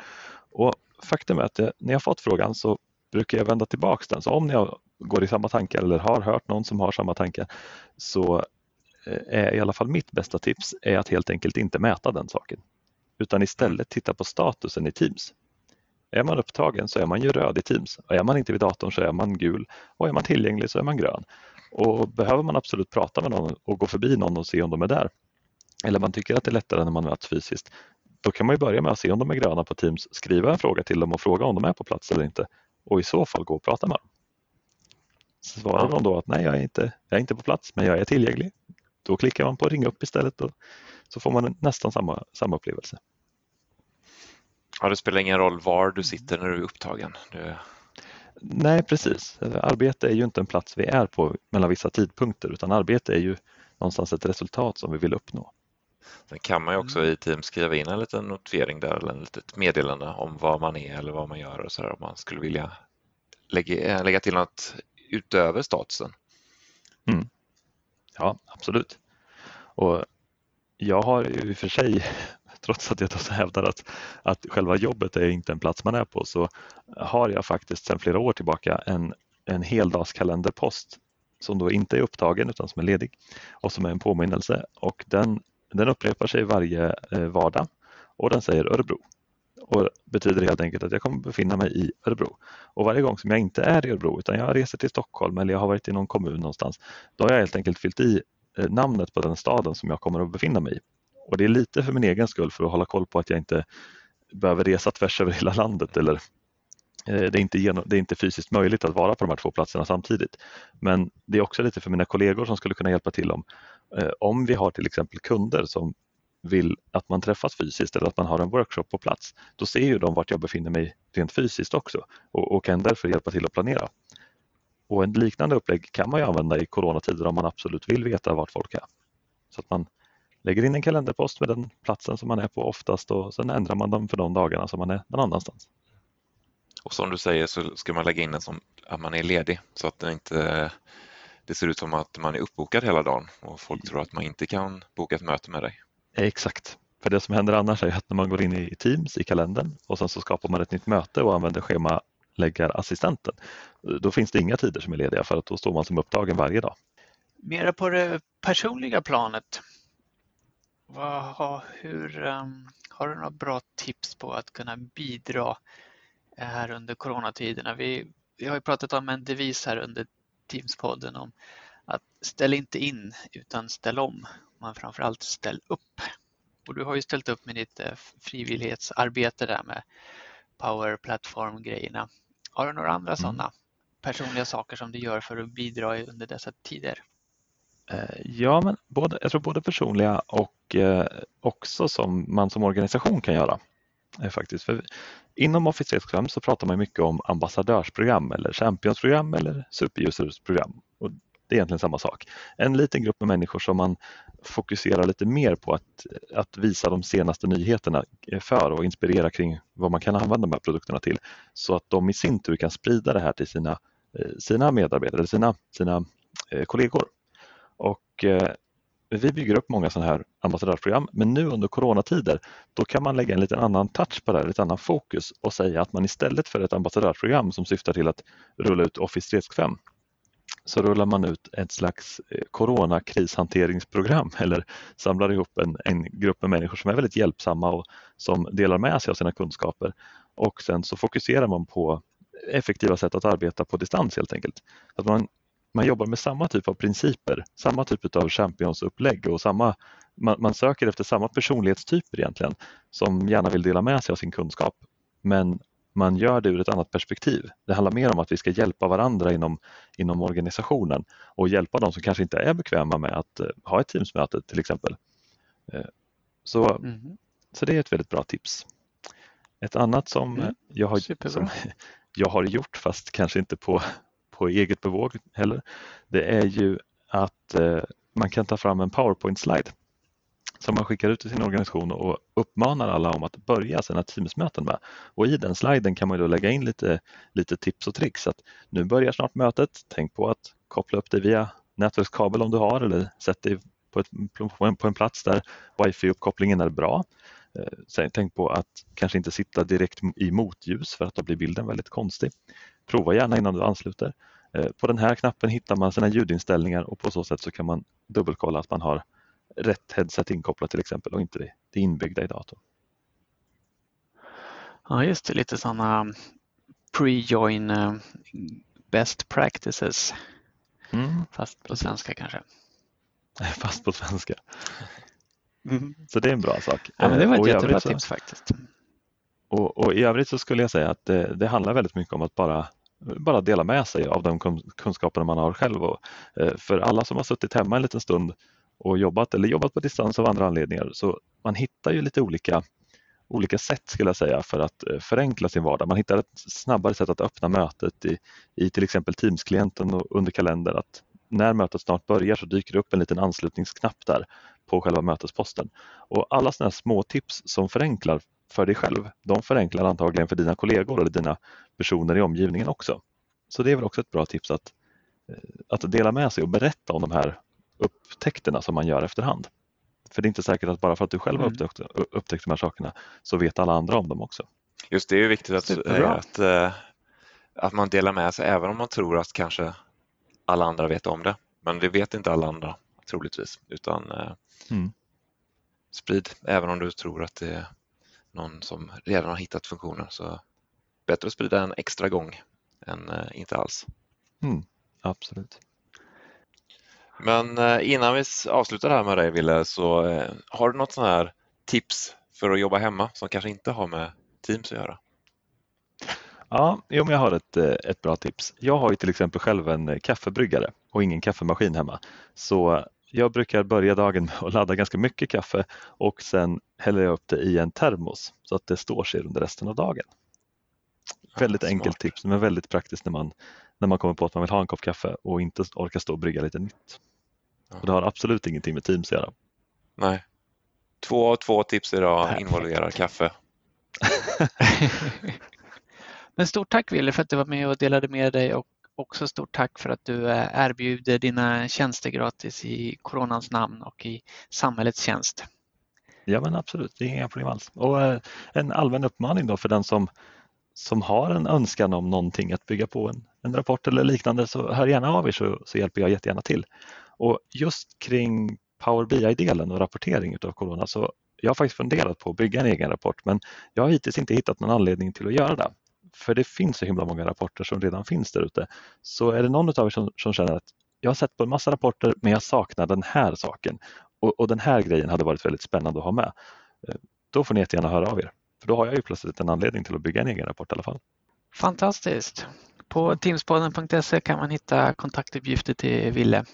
Och faktum är att jag, när jag fått frågan så brukar jag vända tillbaks den. Så om ni går i samma tankar eller har hört någon som har samma tankar så eh, är i alla fall mitt bästa tips är att helt enkelt inte mäta den saken utan istället titta på statusen i Teams. Är man upptagen så är man ju röd i Teams och är man inte vid datorn så är man gul och är man tillgänglig så är man grön. Och behöver man absolut prata med någon och gå förbi någon och se om de är där eller man tycker att det är lättare när man möts fysiskt då kan man ju börja med att se om de är gröna på Teams, skriva en fråga till dem och fråga om de är på plats eller inte och i så fall gå och prata med dem. Svarar de då att nej, jag är, inte, jag är inte på plats, men jag är tillgänglig. Då klickar man på ring upp istället och så får man nästan samma, samma upplevelse. Ja, det spelar ingen roll var du sitter när du är upptagen. Du... Nej, precis. Arbete är ju inte en plats vi är på mellan vissa tidpunkter utan arbete är ju någonstans ett resultat som vi vill uppnå. Sen kan man ju också mm. i Teams skriva in en liten notifiering där eller ett litet meddelande om vad man är eller vad man gör och så där, om man skulle vilja lägga, eh, lägga till något utöver statusen. Mm. Ja, absolut. Och jag har ju i och för sig, trots att jag hävdar att, att själva jobbet är inte en plats man är på, så har jag faktiskt sedan flera år tillbaka en, en heldagskalenderpost som då inte är upptagen utan som är ledig och som är en påminnelse och den den upprepar sig varje eh, vardag och den säger Örebro. Och betyder helt enkelt att jag kommer befinna mig i Örebro. Och varje gång som jag inte är i Örebro utan jag reser till Stockholm eller jag har varit i någon kommun någonstans, då har jag helt enkelt fyllt i eh, namnet på den staden som jag kommer att befinna mig i. Och det är lite för min egen skull för att hålla koll på att jag inte behöver resa tvärs över hela landet eller eh, det är, inte det är inte fysiskt möjligt att vara på de här två platserna samtidigt. Men det är också lite för mina kollegor som skulle kunna hjälpa till om Eh, om vi har till exempel kunder som vill att man träffas fysiskt eller att man har en workshop på plats, då ser ju de vart jag befinner mig rent fysiskt också och, och kan därför hjälpa till att planera. Och en liknande upplägg kan man ju använda i coronatider om man absolut vill veta vart folk är. Så att man lägger in en kalenderpost med den platsen som man är på oftast och sen ändrar man dem för de dagarna som man är någon annanstans. Och som du säger så ska man lägga in den som att man är ledig så att det inte det ser ut som att man är uppbokad hela dagen och folk tror att man inte kan boka ett möte med dig. Exakt, för det som händer annars är att när man går in i Teams i kalendern och sen så skapar man ett nytt möte och använder schemaläggarassistenten, då finns det inga tider som är lediga för att då står man som upptagen varje dag. Mera på det personliga planet. Vad, hur, um, har du några bra tips på att kunna bidra här under coronatiderna. Vi, vi har ju pratat om en devis här under Teamspodden om att ställ inte in utan ställ om. Men framförallt ställ upp. Och du har ju ställt upp med ditt eh, frivillighetsarbete där med Power Platform-grejerna. Har du några andra mm. sådana personliga saker som du gör för att bidra under dessa tider? Eh, ja, men både, jag tror både personliga och eh, också som man som organisation kan göra. Eh, faktiskt. För inom Office 365 så pratar man mycket om ambassadörsprogram eller championsprogram eller superusersprogram. Och det är egentligen samma sak. En liten grupp med människor som man fokuserar lite mer på att, att visa de senaste nyheterna för och inspirera kring vad man kan använda de här produkterna till så att de i sin tur kan sprida det här till sina, eh, sina medarbetare sina, sina eh, kollegor. Och eh, vi bygger upp många sådana här ambassadörsprogram men nu under coronatider då kan man lägga en lite annan touch på det här, lite annan fokus och säga att man istället för ett ambassadörsprogram som syftar till att rulla ut Office 365 så rullar man ut ett slags eh, coronakrishanteringsprogram eller samlar ihop en, en grupp med människor som är väldigt hjälpsamma och som delar med sig av sina kunskaper. Och sen så fokuserar man på effektiva sätt att arbeta på distans helt enkelt. Att man man jobbar med samma typ av principer, samma typ av championsupplägg och samma, man, man, söker efter samma personlighetstyper egentligen som gärna vill dela med sig av sin kunskap. Men man gör det ur ett annat perspektiv. Det handlar mer om att vi ska hjälpa varandra inom, inom organisationen och hjälpa de som kanske inte är bekväma med att uh, ha ett Teamsmöte till exempel. Uh, så, mm. så det är ett väldigt bra tips. Ett annat som, mm. jag, har, som jag har gjort fast kanske inte på på eget bevåg heller, det är ju att eh, man kan ta fram en PowerPoint-slide som man skickar ut till sin organisation och uppmanar alla om att börja sina Teams-möten med. Och i den sliden kan man då lägga in lite, lite tips och tricks. Att nu börjar snart mötet, tänk på att koppla upp det via nätverkskabel om du har eller sätt dig på, ett, på, en, på en plats där wifi-uppkopplingen är bra. Eh, tänk på att kanske inte sitta direkt i motljus för att då blir bilden väldigt konstig. Prova gärna innan du ansluter. Eh, på den här knappen hittar man sina ljudinställningar och på så sätt så kan man dubbelkolla att man har rätt headset inkopplat till exempel och inte det, det inbyggda i datorn. Ja just det, lite sådana pre-join eh, best practices. Mm. Fast på svenska kanske. Fast på svenska. Mm. Så det är en bra sak. Ja, men det var ett och jättebra tips faktiskt. Och, och, I övrigt så skulle jag säga att det, det, handlar väldigt mycket om att bara, bara dela med sig av de kunskaper man har själv. Och, eh, för alla som har suttit hemma en liten stund och jobbat eller jobbat på distans av andra anledningar så man hittar ju lite olika olika sätt skulle jag säga för att eh, förenkla sin vardag. Man hittar ett snabbare sätt att öppna mötet i, i till exempel Teams-klienten och under kalendern. Att när mötet snart börjar så dyker det upp en liten anslutningsknapp där på själva mötesposten. Och alla sådana små tips som förenklar för dig själv, de förenklar antagligen för dina kollegor eller dina personer i omgivningen också. Så det är väl också ett bra tips att, eh, att dela med sig och berätta om de här upptäckterna som man gör efterhand. För det är inte säkert att bara för att du själv har mm. upptäckt, upptäckt de här sakerna så vet alla andra om dem också. Just det är viktigt att, att, att, eh, att man delar med sig även om man tror att kanske alla andra vet om det. Men det vet inte alla andra troligtvis utan eh, mm. sprid även om du tror att det någon som redan har hittat funktionen så bättre att sprida en extra gång än eh, inte alls. Mm. Absolut. Men eh, innan vi avslutar här med dig Ville så har du något sån här tips för att jobba hemma som kanske inte har med Teams att göra? Ja, jo, men jag har ett, eh, ett bra tips. Jag har ju till exempel själv en eh, kaffebryggare och ingen kaffemaskin hemma. Så jag brukar börja dagen med att ladda ganska mycket kaffe och sen häller jag upp det i en termos så att det står sig under resten av dagen. Väldigt smart. enkelt tips men väldigt praktiskt när man, när man kommer på att man vill ha en kopp kaffe och inte orkar stå och brygga lite nytt. Och det har absolut ingenting med Teams att göra. Nej. Två av två tips idag involverar kaffe. Men stort tack Wille för att du var med och delade med dig och också stort tack för att du eh, erbjuder dina tjänster gratis i coronans namn och i samhällets tjänst. Ja men absolut, det är inga problem alls. Och eh, en allmän uppmaning då för den som, som har en önskan om någonting att bygga på en, en rapport eller liknande så hör gärna av er så, så hjälper jag jättegärna till. Och just kring Power BI-delen och rapportering av corona så jag har faktiskt funderat på att bygga en egen rapport men jag har hittills inte hittat någon anledning till att göra det. För det finns så himla många rapporter som redan finns där ute. Så är det någon av er som, som känner att jag har sett på en massa rapporter men jag saknar den här saken och, och den här grejen hade varit väldigt spännande att ha med. Eh, då får ni jättegärna höra av er. För då har jag ju plötsligt en anledning till att bygga en egen rapport i alla fall. Fantastiskt. På teamspodden.se kan man hitta kontaktuppgifter till Ville.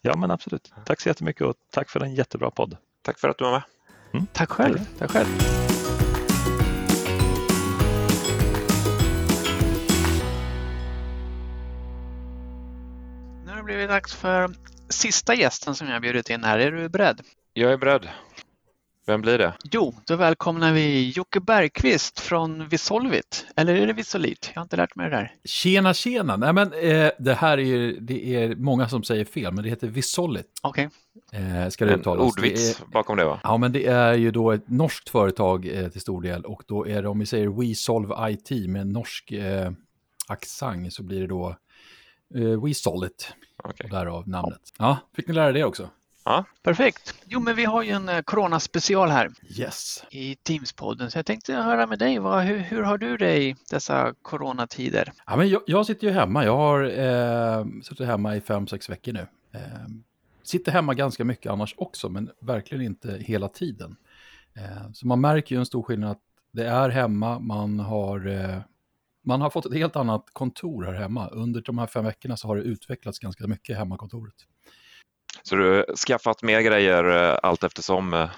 Ja men absolut. Tack så jättemycket och tack för en jättebra podd. Tack för att du var med. Mm. Tack själv. Tack själv. Det dags för sista gästen som jag bjudit in här. Är du beredd? Jag är beredd. Vem blir det? Jo, då välkomnar vi Jocke Bergqvist från Visolvit. Eller är det Visolit? Jag har inte lärt mig det där. Tjena, tjena! Nej, men eh, det här är ju, det är många som säger fel, men det heter Visolit. Okej. Okay. Eh, ska det uttalas. En ordvits är, bakom det va? Ja, men det är ju då ett norskt företag eh, till stor del och då är det, om vi säger WeSolve IT med norsk eh, accent så blir det då eh, WeSolid. Okay. därav namnet. Ja, fick ni lära det också? Ja. Perfekt. Jo, men vi har ju en eh, Corona-special här yes. i Teams-podden. Så jag tänkte höra med dig, vad, hur, hur har du det i dessa coronatider? Ja, men jag, jag sitter ju hemma. Jag har eh, suttit hemma i fem, sex veckor nu. Eh, sitter hemma ganska mycket annars också, men verkligen inte hela tiden. Eh, så man märker ju en stor skillnad att det är hemma, man har, eh, man har fått ett helt annat kontor här hemma. Under de här fem veckorna så har det utvecklats ganska mycket hemmakontoret. Så du har skaffat mer grejer eh, allt eftersom eh,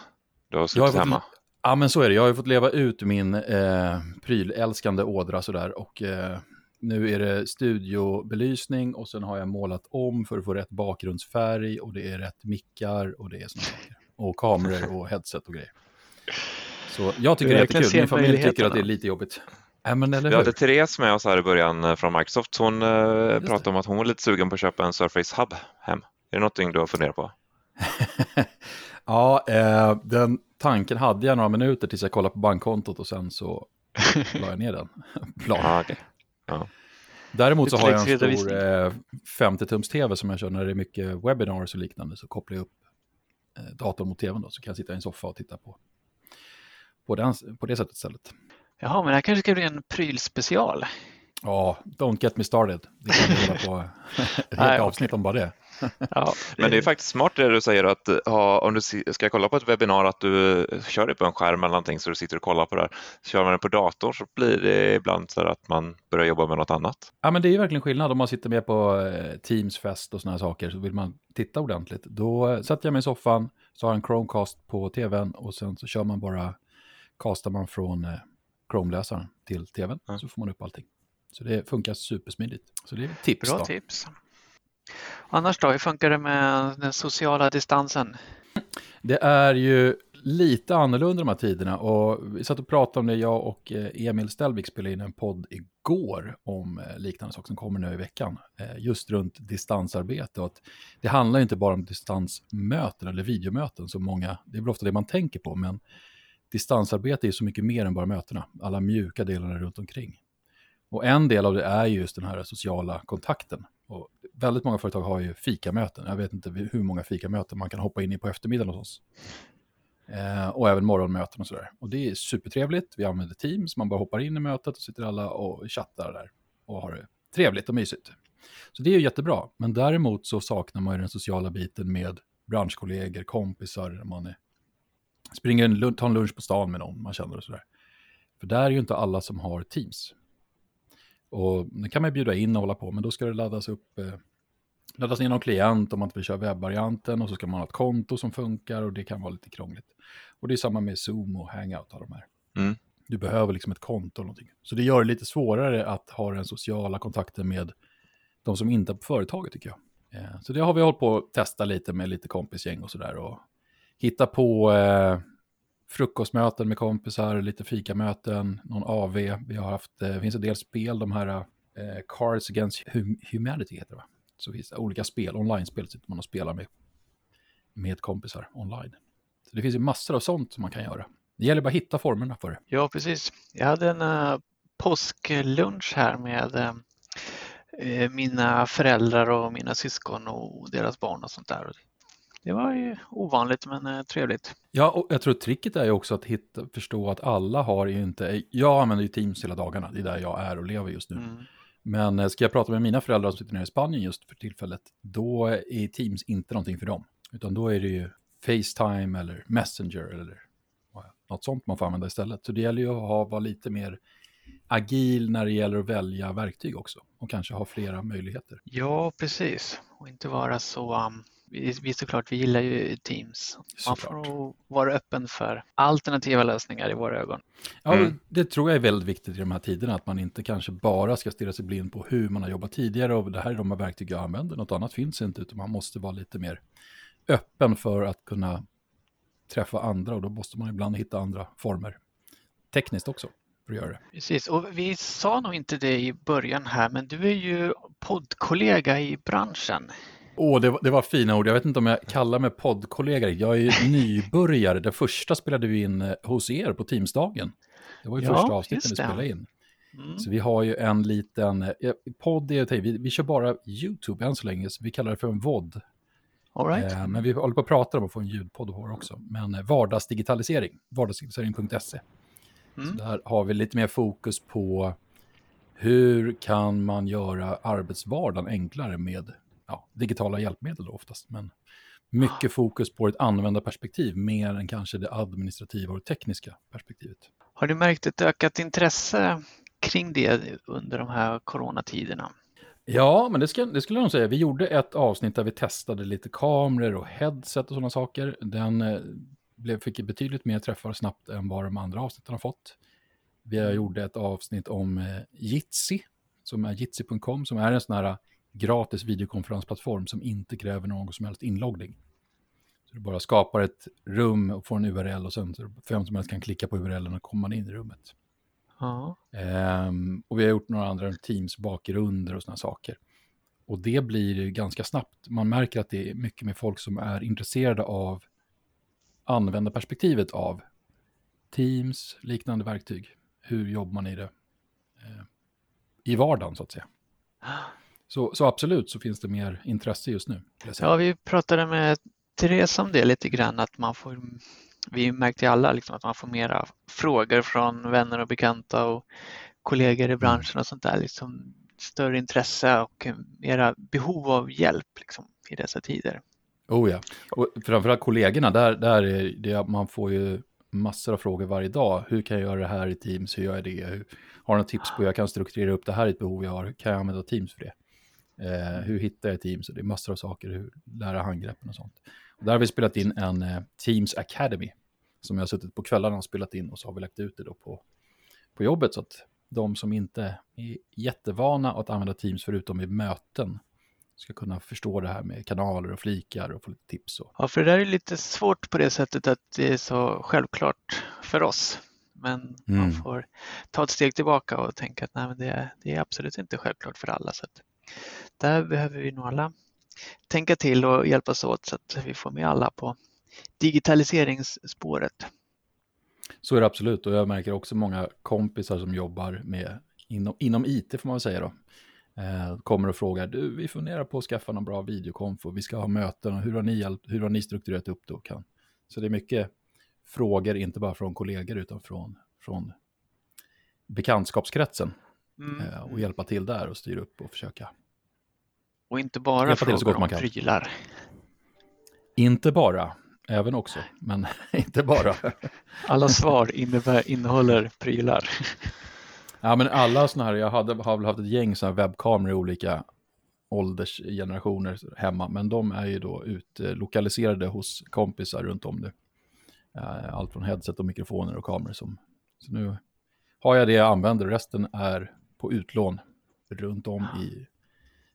du har suttit hemma? Ja, men så är det. Jag har ju fått leva ut min eh, prylälskande ådra sådär och eh, nu är det studiobelysning och sen har jag målat om för att få rätt bakgrundsfärg och det är rätt mickar och det är sådana saker. Och kameror och headset och grejer. Så jag tycker det är jättekul. Min familj tycker att det är lite jobbigt. Ja, men Vi hade Therese med oss här i början eh, från Microsoft. Hon eh, pratade om att hon var lite sugen på att köpa en Surface Hub hem. Är det någonting du har funderat på? ja, eh, den tanken hade jag några minuter tills jag kollade på bankkontot och sen så la jag ner den planen. Ah, okay. ja. Däremot så har jag en stor eh, 50-tums-tv som jag kör när det är mycket webinars och liknande. Så kopplar jag upp eh, datorn mot tvn då, så kan jag sitta i en soffa och titta på, på, den, på det sättet istället. Jaha, men det här kanske ska bli en prylspecial. Ja, don't get me started. Det kan vi hålla på ett helt avsnitt om bara det. Ja, men det är faktiskt smart det du säger att ha, om du ska kolla på ett webbinar att du kör det på en skärm eller någonting så du sitter och kollar på det. Kör man det på datorn så blir det ibland så att man börjar jobba med något annat. Ja, men det är ju verkligen skillnad om man sitter med på eh, Teams-fest och sådana saker så vill man titta ordentligt. Då sätter jag mig i soffan, så har jag en Chromecast på tvn och sen så kör man bara, castar man från eh, Chrome-läsaren till tvn mm. så får man upp allting. Så det funkar supersmidigt. Så det är tips. Bra då. tips. Annars då, hur funkar det med den sociala distansen? Det är ju lite annorlunda de här tiderna och vi satt och pratade om det, jag och eh, Emil Stellvik spelade in en podd igår om eh, liknande saker som kommer nu i veckan. Eh, just runt distansarbete och att det handlar inte bara om distansmöten eller videomöten som många, det är väl ofta det man tänker på, men distansarbete är så mycket mer än bara mötena, alla mjuka delarna runt omkring. Och en del av det är just den här sociala kontakten. Och väldigt många företag har ju fikamöten. Jag vet inte hur många fikamöten man kan hoppa in i på eftermiddagen hos oss. Eh, och även morgonmöten och sådär. Och det är supertrevligt. Vi använder Teams, man bara hoppar in i mötet och sitter alla och chattar där och har det trevligt och mysigt. Så det är ju jättebra. Men däremot så saknar man ju den sociala biten med branschkollegor, kompisar, man är, springer en, tar en lunch på stan med någon man känner och sådär. För där är ju inte alla som har Teams. Och det kan man bjuda in och hålla på, men då ska det laddas upp, eh, laddas ner någon klient om man inte vill köra webbvarianten och så ska man ha ett konto som funkar och det kan vara lite krångligt. Och det är samma med Zoom och Hangout och de här. Mm. Du behöver liksom ett konto eller någonting. Så det gör det lite svårare att ha den sociala kontakten med de som inte är på företaget tycker jag. Eh, så det har vi hållit på att testa lite med lite kompisgäng och sådär och hitta på eh, frukostmöten med kompisar, lite fikamöten, någon AV. Vi har haft, eh, det finns en del spel, de här eh, Cards Against Humanity heter det va? Så finns det olika spel, online-spel sitter man och spelar med, med kompisar online. Så det finns ju massor av sånt som man kan göra. Det gäller bara att hitta formerna för det. Ja, precis. Jag hade en uh, påsklunch här med uh, mina föräldrar och mina syskon och deras barn och sånt där det var ju ovanligt men eh, trevligt. Ja, och jag tror tricket är ju också att hitta, förstå att alla har ju inte, jag använder ju Teams hela dagarna, det är där jag är och lever just nu. Mm. Men eh, ska jag prata med mina föräldrar som sitter nere i Spanien just för tillfället, då är Teams inte någonting för dem. Utan då är det ju Facetime eller Messenger eller något sånt man får använda istället. Så det gäller ju att ha, vara lite mer agil när det gäller att välja verktyg också och kanske ha flera möjligheter. Ja, precis. Och inte vara så... Um, vi, vi såklart, vi gillar ju Teams. Man såklart. får vara öppen för alternativa lösningar i våra ögon. Ja, mm. det tror jag är väldigt viktigt i de här tiderna, att man inte kanske bara ska stirra sig blind på hur man har jobbat tidigare och det här är de här verktyg jag använder, något annat finns inte, utan man måste vara lite mer öppen för att kunna träffa andra och då måste man ibland hitta andra former. Tekniskt också för att göra det. Precis, och vi sa nog inte det i början här, men du är ju poddkollega i branschen. Åh, oh, det, det, var fina ord. Jag vet inte om jag kallar mig poddkollega. Jag är nybörjare. Det första spelade vi in eh, hos er på Teamsdagen. Det var ju ja, första avsnittet vi spelade in. Mm. Så vi har ju en liten, eh, podd är vi, vi kör bara YouTube än så länge, så vi kallar det för en VOD. All right. eh, men vi håller på att prata om att få en ljudpodd på också. Men eh, vardagsdigitalisering, vardagsdigitalisering.se. Mm. Så där har vi lite mer fokus på hur kan man göra arbetsvardagen enklare med ja, digitala hjälpmedel oftast. Men mycket fokus på ett användarperspektiv mer än kanske det administrativa och tekniska perspektivet. Har du märkt ett ökat intresse kring det under de här coronatiderna? Ja, men det, ska, det skulle jag nog säga. Vi gjorde ett avsnitt där vi testade lite kameror och headset och sådana saker. Den eh, blev, fick betydligt mer träffar snabbt än vad de andra avsnitten har fått. Vi har gjort ett avsnitt om eh, Jitsi, som är jitsi.com, som är en sån här gratis videokonferensplattform som inte kräver någon som helst inloggning. Så du bara skapar ett rum och får en URL och sen så vem som helst kan klicka på URLen och komma in i rummet. Ja. Um, och vi har gjort några andra Teams bakgrunder och sådana saker. Och det blir ganska snabbt. Man märker att det är mycket med folk som är intresserade av användarperspektivet av Teams, liknande verktyg. Hur jobbar man i det eh, i vardagen så att säga. Så, så absolut så finns det mer intresse just nu. Ja, vi pratade med Therese om det lite grann, att man får, vi märkte alla liksom att man får mera frågor från vänner och bekanta och kollegor i branschen och sånt där, liksom större intresse och mera behov av hjälp liksom, i dessa tider. Oh ja, och framförallt kollegorna, där, där är det, man får ju massor av frågor varje dag. Hur kan jag göra det här i Teams? Hur gör jag det? Hur, har du något tips på hur jag kan strukturera upp det här i ett behov jag har? Kan jag använda Teams för det? Eh, hur hittar jag Teams? det är massor av saker, hur lära handgreppen och sånt. Och där har vi spelat in en eh, Teams Academy som jag har suttit på kvällarna och spelat in och så har vi lagt ut det då på, på jobbet så att de som inte är jättevana att använda Teams förutom i möten ska kunna förstå det här med kanaler och flikar och få lite tips. Och... Ja, för det där är lite svårt på det sättet att det är så självklart för oss. Men mm. man får ta ett steg tillbaka och tänka att nej, det, är, det är absolut inte självklart för alla. Så där behöver vi nog alla tänka till och hjälpas åt så att vi får med alla på digitaliseringsspåret. Så är det absolut och jag märker också många kompisar som jobbar med inom, inom IT får man säga då. Eh, kommer och frågar, du vi funderar på att skaffa någon bra videokonf och vi ska ha möten och hur har ni, hur har ni strukturerat upp det? Kan? Så det är mycket frågor, inte bara från kollegor utan från, från bekantskapskretsen. Mm. Eh, och hjälpa till där och styra upp och försöka. Och inte bara frågor om prylar. Inte bara, även också, men inte bara. Alla svar innebär, innehåller prylar. Ja, men alla sådana här, jag hade, har väl haft ett gäng sådana här webbkameror i olika åldersgenerationer hemma, men de är ju då utlokaliserade hos kompisar runt om nu. Eh, allt från headset och mikrofoner och kameror som, så nu har jag det jag använder, resten är på utlån runt om i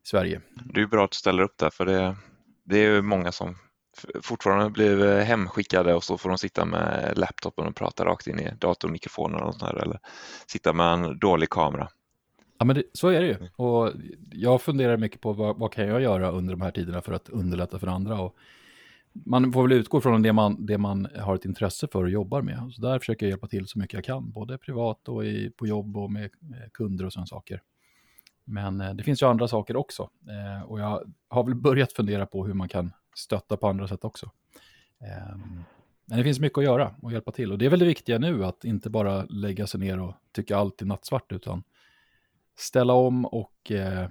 Sverige. Det är bra att du ställer upp där, för det, det är ju många som fortfarande blir hemskickade och så får de sitta med laptopen och prata rakt in i datormikrofonen och sånt eller sitta med en dålig kamera. Ja, men det, så är det ju. Och jag funderar mycket på vad, vad, kan jag göra under de här tiderna för att underlätta för andra. Och man får väl utgå från det man, det man har ett intresse för och jobbar med. Så där försöker jag hjälpa till så mycket jag kan, både privat och i, på jobb och med kunder och sådana saker. Men eh, det finns ju andra saker också. Eh, och jag har väl börjat fundera på hur man kan stötta på andra sätt också. Eh, men det finns mycket att göra och hjälpa till. Och det är väl det viktiga nu, att inte bara lägga sig ner och tycka allt är nattsvart, utan ställa om och eh,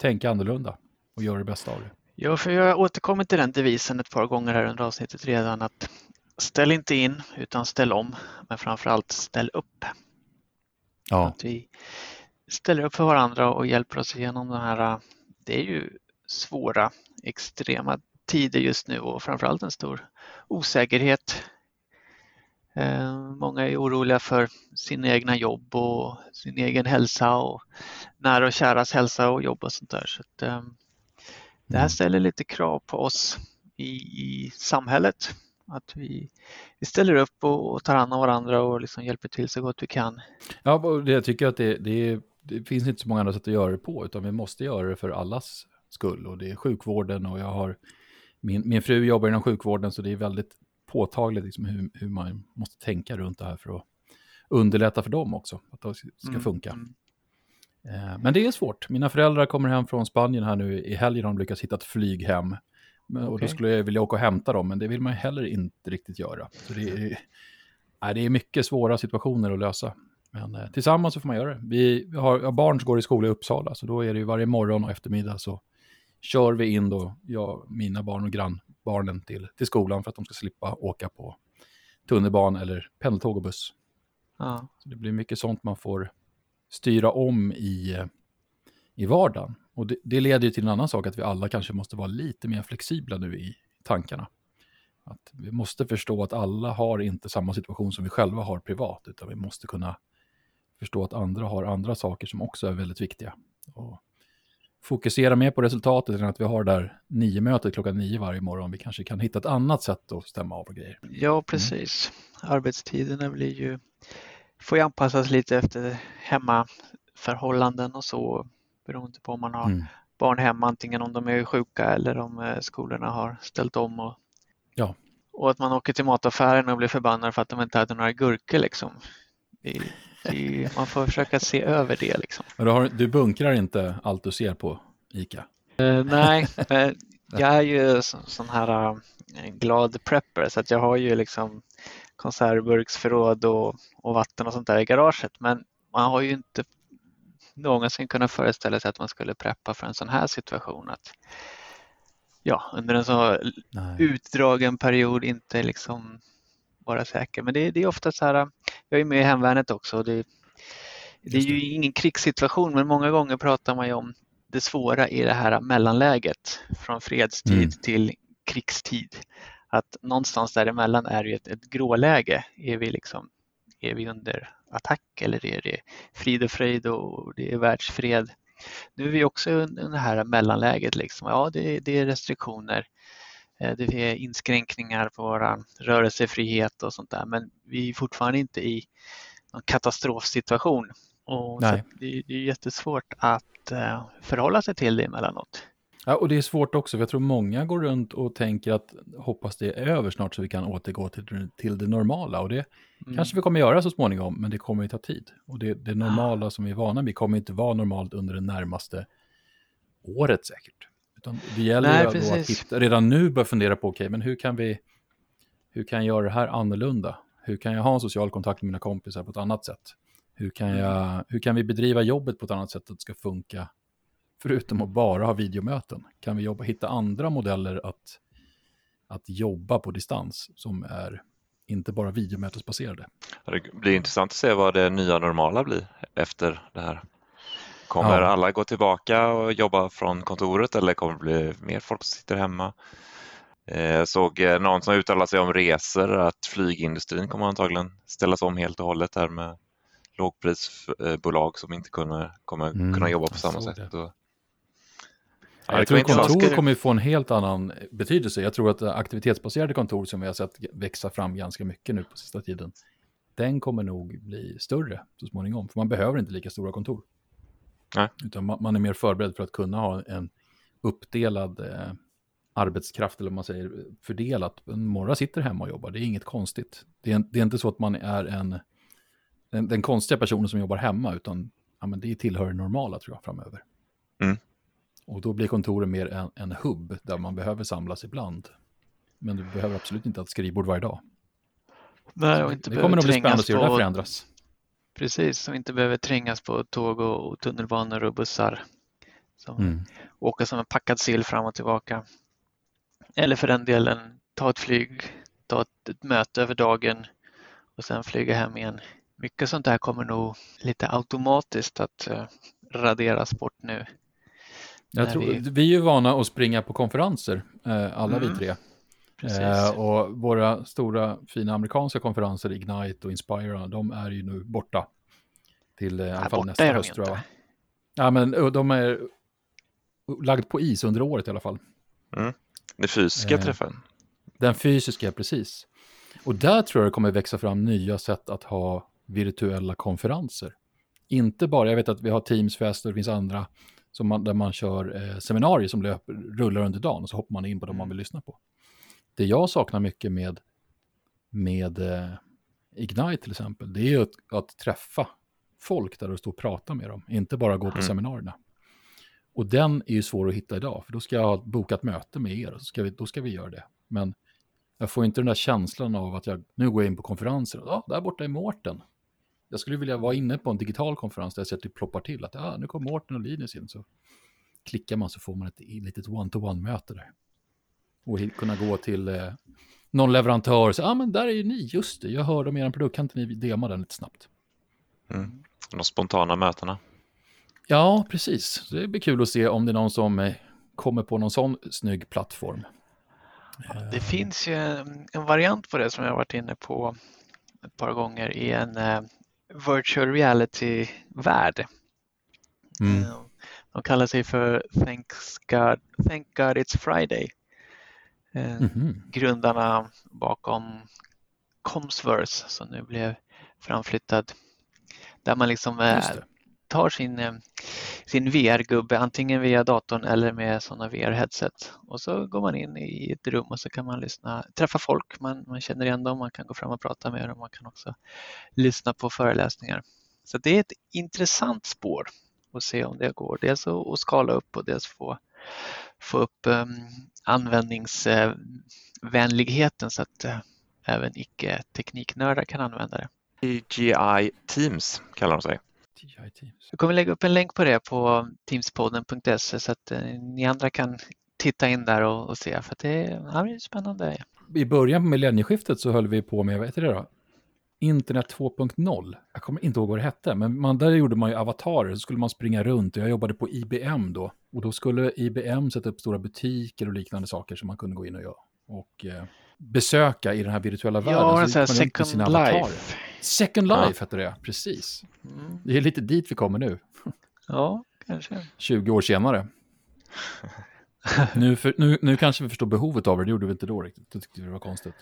tänka annorlunda och göra det bästa av det. Ja, för jag har återkommit till den devisen ett par gånger här under avsnittet redan att ställ inte in utan ställ om, men framförallt ställ upp. Ja. Att vi ställer upp för varandra och hjälper oss igenom de här, det är ju svåra, extrema tider just nu och framförallt en stor osäkerhet. Eh, många är oroliga för sina egna jobb och sin egen hälsa och nära och käras hälsa och jobb och sånt där. Så att, eh, det här Mm. ställer lite krav på oss i, i samhället. Att vi, vi ställer upp och, och tar hand om varandra och liksom hjälper till så gott vi kan. Ja, och jag tycker att det, det, det finns inte så många andra sätt att göra det på, utan vi måste göra det för allas skull. Och det är sjukvården och jag har, min, min fru jobbar inom sjukvården, så det är väldigt påtagligt liksom hur, hur man måste tänka runt det här för att underlätta för dem också, att det ska Mm, funka. mm. Eh, Men det är svårt. Mina föräldrar kommer hem från Spanien här nu i helgen. De lyckas hitta ett flyg hem. Men- Och då skulle jag vilja åka och hämta dem, men det vill man heller inte riktigt göra. Så det är, nej, det är mycket svåra situationer att lösa. Men eh, tillsammans så får man göra det. Vi har, har barn som går i skola i Uppsala, så då är det ju varje morgon och eftermiddag så kör vi in då, jag, mina barn och grannbarnen till, till skolan för att de ska slippa åka på tunnelbana eller pendeltåg och buss. Ja. Så det blir mycket sånt man får styra om i, i vardagen. Och det, det leder ju till en annan sak, att vi alla kanske måste vara lite mer flexibla nu i tankarna. Att vi måste förstå att alla har inte samma situation som vi själva har privat, utan vi måste kunna förstå att andra har andra saker som också är väldigt viktiga. Och fokusera mer på resultatet än att vi har där nio mötet klockan nio varje morgon. Vi kanske kan hitta ett annat sätt att stämma av och grejer. Ja, precis. Arbetstiderna blir ju, får ju anpassas lite efter hemmaförhållanden och så beroende på om man har Mm. barn hemma, antingen om de är sjuka eller om eh, skolorna har ställt om. Och, Ja. och att man åker till mataffären och blir förbannad för att de inte hade några gurkor liksom. Det, det, man får försöka se över det liksom. Du, har, du bunkrar inte allt du ser på ICA? Eh, nej, jag är ju så, sån här eh, glad prepper så att jag har ju liksom konservburksförråd och, och vatten och sånt där i garaget. Men man har ju inte någonsin kunnat föreställa sig att man skulle preppa för en sån här situation. Att, ja, under en så Nej. utdragen period inte liksom vara säker. Men det, det är ofta så här, jag är med i hemvärnet också. Det, det är ju ingen krigssituation men många gånger pratar man ju om det svåra i det här mellanläget från fredstid Mm. till krigstid. Att någonstans däremellan är det ett, ett gråläge. Är vi, liksom, är vi under attack eller är det frid och fröjd och det är världsfred? Nu är vi också under det här mellanläget. Liksom. Ja, det, det är restriktioner. Eh, Det är inskränkningar på vår rörelsefrihet och sånt där men vi är fortfarande inte i någon katastrofsituation. Och det, det är jättesvårt att eh, förhålla sig till det emellanåt. Ja, och det är svårt också, för jag tror många går runt och tänker att hoppas det är över snart så vi kan återgå till, till det normala. Och det Mm. kanske vi kommer göra så småningom, men det kommer ju ta tid. Och det, det normala som vi är vana vid kommer inte vara normalt under det närmaste året säkert. Utan det gäller Nej, ju då att precis. hitta, redan nu börja fundera på, okej, men hur kan vi, hur kan jag göra det här annorlunda? Hur kan jag ha en social kontakt med mina kompisar på ett annat sätt? Hur kan, Mm. jag, hur kan vi bedriva jobbet på ett annat sätt att det ska funka förutom att bara ha videomöten? Kan vi jobba, hitta andra modeller att, att jobba på distans som är inte bara videomötesbaserade? Det blir intressant att se vad det nya normala blir efter det här. Kommer Ja. alla gå tillbaka och jobba från kontoret eller kommer det bli mer folk som sitter hemma? Eh, Jag såg eh, någon som uttalade sig om resor, att flygindustrin kommer antagligen ställas om helt och hållet här med lågprisbolag som inte kunna, kommer Mm, kunna jobba på samma sätt. det. Och, jag tror intressant. kontor kommer få en helt annan betydelse. Jag tror att aktivitetsbaserade kontor som vi har sett växa fram ganska mycket nu på sista tiden, den kommer nog bli större så småningom. För man behöver inte lika stora kontor. Nej. Utan man, är mer förberedd för att kunna ha en uppdelad eh, arbetskraft, eller vad man säger, fördelat. Några sitter hemma och jobbar, det är inget konstigt. Det är, det är inte så att man är en, den, den konstiga personen som jobbar hemma, utan ja, men det tillhör det normala tror jag framöver. Mm. Och då blir kontoren mer en, en hubb där man behöver samlas ibland. Men du behöver absolut inte ha ett skrivbord varje dag. Nej, och inte det kommer nog bli spännande att se hur det förändras. Precis, och inte behöver trängas på tåg och, tunnelbanor och bussar. Som Mm. åka som en packad sill fram och tillbaka. Eller för den delen ta ett flyg, ta ett, ett möte över dagen och sen flyga hem igen. Mycket sånt där kommer nog lite automatiskt att eh, raderas bort nu. Jag tror, vi- vi... är ju vana att springa på konferenser, eh, alla vi Mm, tre. Precis. Eh, och våra stora fina amerikanska konferenser, Ignite och Inspira, de är ju nu borta. Till eh, i alla fall borta nästa höst tror jag. Ja, men de är lagd på is under året i alla fall. Den fysiska Eh. träffen. Den fysiska, precis. Och där tror jag det kommer växa fram nya sätt att ha virtuella konferenser. Inte bara, jag vet att vi har Teamsfest och det finns andra som man, där man kör eh, seminarier som löper, rullar under dagen och så hoppar man in på dem man vill lyssna på. Det jag saknar mycket med, med eh, Ignite till exempel, det är att, att träffa folk där och stå och prata med dem, inte bara gå på Mm. seminarierna. Och den är ju svår att hitta idag, för då ska jag ha bokat möte med er och så ska vi, då ska vi göra det. Men jag får inte den där känslan av att jag nu går in på konferenser och ah, där borta är Mårten. Jag skulle vilja vara inne på en digital konferens där jag ser att det ploppar till att ah, nu kommer Mårten och Linus in. Så klickar man så får man ett litet one-to-one-möte där. Och kunna gå till eh, någon leverantör och säga, ah, men där är ju ni, just det, jag hörde om er produkt, kan inte ni dema den lite snabbt? Mm. De spontana mötena. Ja, precis. Det blir kul att se om det är någon som eh, kommer på någon sån snygg plattform. Det finns ju en, variant på det som jag har varit inne på ett par gånger i en eh, virtual reality-värld. Mm. Eh, De kallar sig för Thanks God, Thank God It's Friday. Eh, Mhm. Grundarna bakom Comsverse som nu blev framflyttad. Där man liksom eh, tar sin, eh, sin VR-gubbe antingen via datorn eller med sådana VR-headset. Och så går man in i ett rum och så kan man lyssna, träffa folk, man, man känner igen dem, man kan gå fram och prata med dem, man kan också lyssna på föreläsningar. Så det är ett intressant spår att se om det går. Dels att skala upp och dels få, få upp um, användningsvänligheten så att eh, även icke-tekniknördar kan använda det. AGI Teams kallar de sig. TI Teams. Jag kommer lägga upp en länk på det på teamspodden.se så att eh, ni andra kan titta in där och, och se för att det är, ja, det är spännande. I början på millennieskiftet så höll vi på med, vad heter det då? Internet 2.0. Jag kommer inte ihåg vad det hette, men man, där gjorde man ju avatarer, så skulle man springa runt och jag jobbade på IBM då. Och då skulle IBM sätta upp stora butiker och liknande saker som man kunde gå in och göra. Och eh, besöka i den här virtuella världen. Ja, Så sina Second. Life. Second Ja. Life hette det, precis. Mm. Det är lite dit vi kommer nu, Ja, kanske. 20 år senare. nu, för, nu, nu kanske vi förstår behovet av det, det gjorde vi inte då riktigt. Det tyckte vi var konstigt.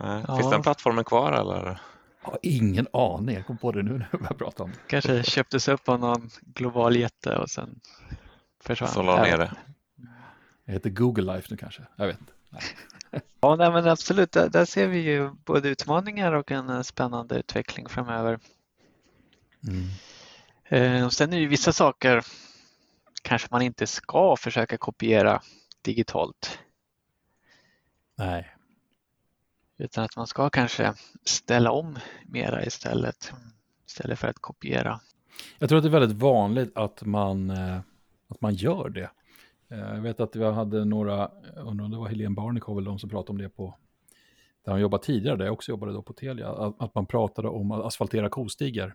Nej, Ja. Finns den plattformen kvar eller? Jag har ingen aning, jag kom på det nu när vi började prata om det. Kanske köptes upp av någon global jätte och sen försvann. Så la ner det. Det heter Google Life nu kanske, jag vet inte. Ja, nej, men absolut. Där, där ser vi ju både utmaningar och en eh, spännande utveckling framöver. Eh, och sen är det ju vissa saker kanske man inte ska försöka kopiera digitalt Nej, utan att man ska kanske ställa om mera istället istället för att kopiera. jag tror att det är väldigt vanligt att man, eh, att man gör det. Eh, jag vet att vi hade några, undrar om det var Helene Barnekow eller de som pratade om det på, där hon jobbade tidigare, där jag också jobbade då på Telia, att, att man pratade om att asfaltera kostigar.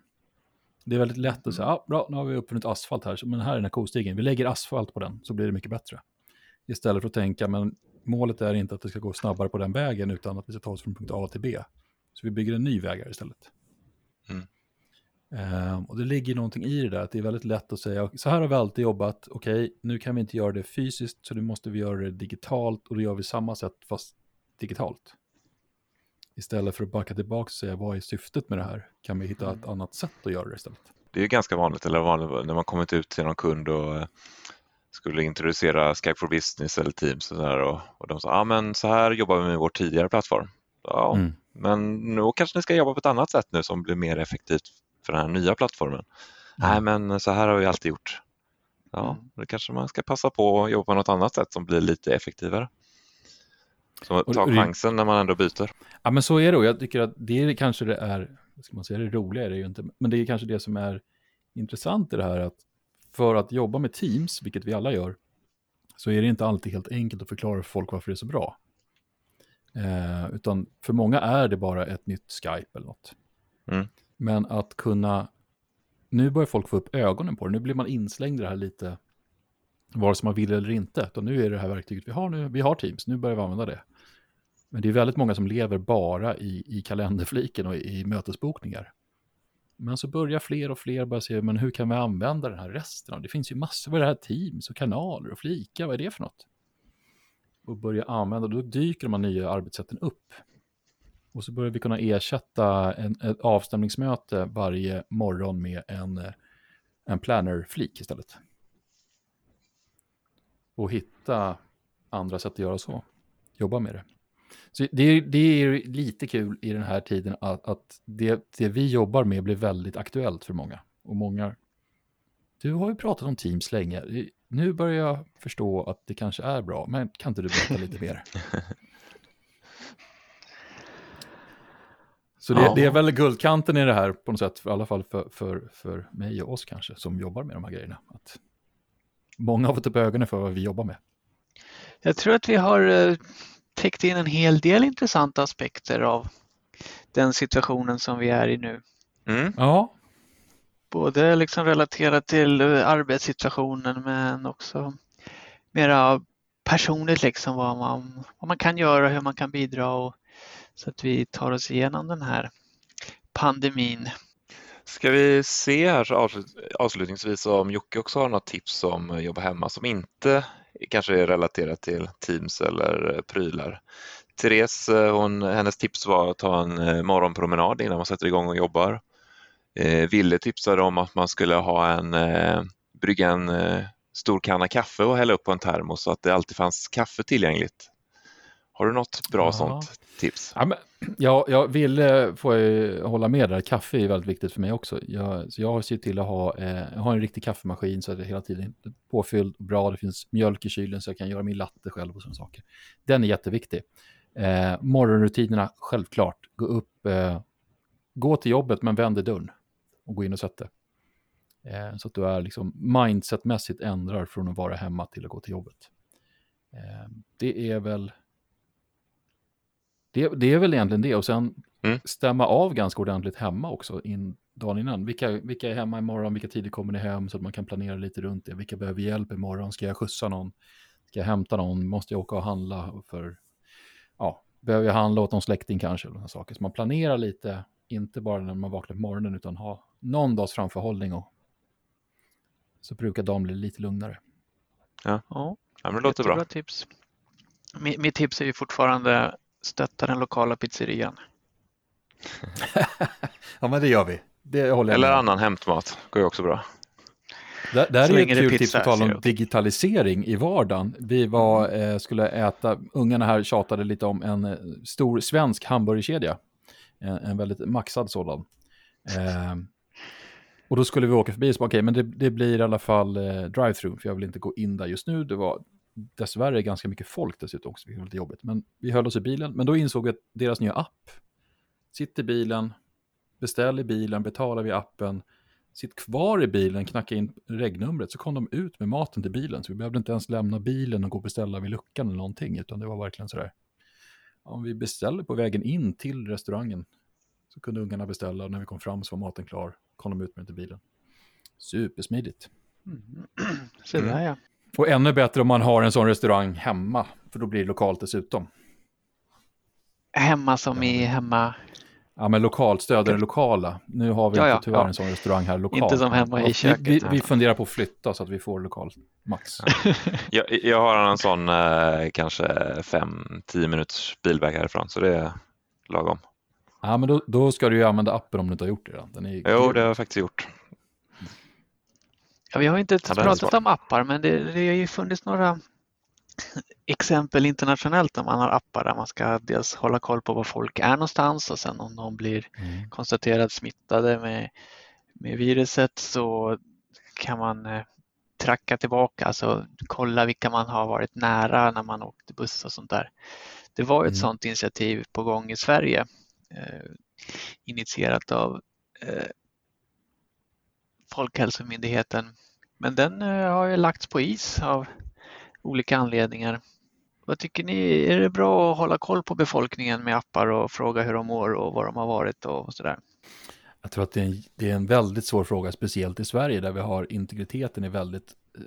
Det är väldigt lätt att säga, ah, bra, nu har vi uppfunnit asfalt här, men här är den här kostigen, vi lägger asfalt på den så blir det mycket bättre. Istället för att tänka, men målet är inte att det ska gå snabbare på den vägen, utan att vi ska ta oss från punkt A till B. Så vi bygger en ny väg här istället. Mm. Ehm, och det ligger någonting i det där, att det är väldigt lätt att säga, så här har vi alltid jobbat, okej, nu kan vi inte göra det fysiskt, så nu måste vi göra det digitalt, och då gör vi samma sätt fast digitalt. Istället för att backa tillbaka och säga, vad är syftet med det här? Kan vi hitta ett annat sätt att göra det istället? Det är ju ganska vanligt, eller vanligt när man kommit ut till någon kund och eh, skulle introducera Skype for Business eller Teams och, så och, och de sa, ah, men så här jobbar vi med vår tidigare plattform. Ja, Mm. men nu kanske ni ska jobba på ett annat sätt nu som blir mer effektivt för den här nya plattformen. Nej, men så här har vi alltid gjort. ja, Mm. då kanske man ska passa på att jobba på något annat sätt som blir lite effektivare. Så Och- ta chansen när man ändå byter. Ja, men så är det och jag tycker att det är kanske det är, ska man säga, det roliga är det ju inte, men det är kanske det som är intressant i det här att för att jobba med Teams, vilket vi alla gör, så är det inte alltid helt enkelt att förklara för folk varför det är så bra. Eh, utan för många är det bara ett nytt Skype eller något. Mm. Men att kunna, nu börjar folk få upp ögonen på det, nu blir man inslängd i det här lite, vare sig man vill eller inte. Utan nu är det här verktyget vi har nu, vi har Teams, nu börjar vi använda det. Men det är väldigt många som lever bara i, i kalenderfliken och i, i mötesbokningar. Men så börjar fler och fler börja se, men hur kan vi använda den här resten? Det finns ju massor med det här Teams och kanaler och flika, vad är det för något? Och börja använda, då dyker de här nya arbetssätten upp. Och så börjar vi kunna ersätta en, ett avstämningsmöte varje morgon med en, en planner-flik istället. Och hitta andra sätt att göra så. Jobba med det. Så det är, det är lite kul i den här tiden att, att det, det vi jobbar med blir väldigt aktuellt för många. Och många, du har ju pratat om Teams länge. Nu börjar jag förstå att det kanske är bra, men kan inte du berätta lite mer? Så det, Ja. det är väl guldkanten i det här på något sätt, i alla fall för, för, för mig och oss kanske, som jobbar med de här grejerna. Att många har fått upp ögonen för vad vi jobbar med. Jag tror att vi har täckt in en hel del intressanta aspekter av den situationen som vi är i nu. Mm. Ja, Både liksom relaterat till eh, arbetssituationen men också mera personligt liksom vad man, vad man kan göra, hur man kan bidra och så att vi tar oss igenom den här pandemin. Ska vi se här avslutningsvis om Jocke också har något tips om att jobba hemma som inte kanske är relaterat till Teams eller eh, prylar. Therese, eh, hon, hennes tips var att ta en eh, morgonpromenad innan man sätter igång och jobbar. Eh, Ville tipsade om att man skulle ha en, eh, brygga en eh, stor kanna kaffe och hälla upp på en termos så att det alltid fanns kaffe tillgängligt. Har du något bra Ja. sånt tips? Ja, men, ja, jag vill eh, jag hålla med där. Kaffe är väldigt viktigt för mig också. Jag, så jag ser till att ha, eh, jag har en riktig kaffemaskin så att det hela tiden är påfylld och bra. Det finns mjölk i kylen så jag kan göra min latte själv och sådana saker. Den är jätteviktig. Eh, morgonrutinerna, självklart. Gå upp, eh, gå till jobbet men vänd i dörren och gå in och sätt dig. Eh, så att du är liksom mindsetmässigt ändrar från att vara hemma till att gå till jobbet. Eh, det är väl det, det är väl egentligen det och sen Mm. stämma av ganska ordentligt hemma också in dagen innan. Vilka, vilka är hemma imorgon, vilka tider kommer ni hem så att man kan planera lite runt det. Vilka behöver hjälp imorgon, ska jag skjutsa någon? Ska jag hämta någon? Måste jag åka och handla för, ja, behöver jag handla åt någon släkting kanske? Eller såna saker. Så man planerar lite, inte bara när man vaknar på morgonen utan ha någon dags framförhållning och så brukar dagen bli lite lugnare. Ja, Ja, men det låter bra. tips. Mi- Mitt tips är ju fortfarande stötta den lokala pizzerian. ja men det gör vi. Det håller Eller med annan hämtmat, går ju också bra. Där, där Så är ett det är kul tips på tal om det digitalisering i vardagen. Vi var, eh, skulle äta, ungarna här tjatade lite om en eh, stor svensk hamburgerkedja. En, en väldigt maxad sådan. Eh, och då skulle vi åka förbi och så okej, men det, det blir i alla fall eh, drive-through, för jag vill inte gå in där just nu. Det var dessvärre ganska mycket folk dessutom också, vilket var lite jobbigt. Men vi höll oss i bilen, men då insåg vi att deras nya app, sitt i bilen, beställ i bilen, betala via appen, sitt kvar i bilen, knacka in regnumret, så kom de ut med maten till bilen. Så vi behövde inte ens lämna bilen och gå och beställa vid luckan eller någonting, utan det var verkligen sådär. Om vi beställer på vägen in till restaurangen så kunde ungarna beställa och när vi kom fram så var maten klar, kom de ut med den till bilen. Supersmidigt. Så där ja. Och ännu bättre om man har en sån restaurang hemma, för då blir det lokalt dessutom. Hemma som i hemma, Ja, men lokalt stöder det lokala. Nu har vi Ja, inte tyvärr ja. en sån restaurang här lokalt. Inte som hemma i Vi- köket. Vi, vi funderar på att flytta så att vi får lokalt max. Jag, jag har en sån eh, kanske 5-10 minuters bilväg härifrån så det är lagom. Ja, men då, då ska du ju använda appen om du inte har gjort det redan. Den är Jo, det har jag faktiskt gjort. Ja, vi har inte Ja, pratat om appar, men det, det har ju funnits några exempel internationellt om man har appar där man ska dels hålla koll på var folk är någonstans och sen om de blir Mm. konstaterat smittade med, med viruset så kan man eh, tracka tillbaka, alltså kolla vilka man har varit nära när man åkte buss och sånt där. Det var ett mm. sådant initiativ på gång i Sverige eh, initierat av eh, Folkhälsomyndigheten. Men den eh, har ju lagts på is av olika anledningar. Vad tycker ni? Är det bra att hålla koll på befolkningen med appar och fråga hur de mår och var de har varit och sådär? Jag tror att det är, en, det är en väldigt svår fråga, speciellt i Sverige där vi har integriteten är väldigt eh,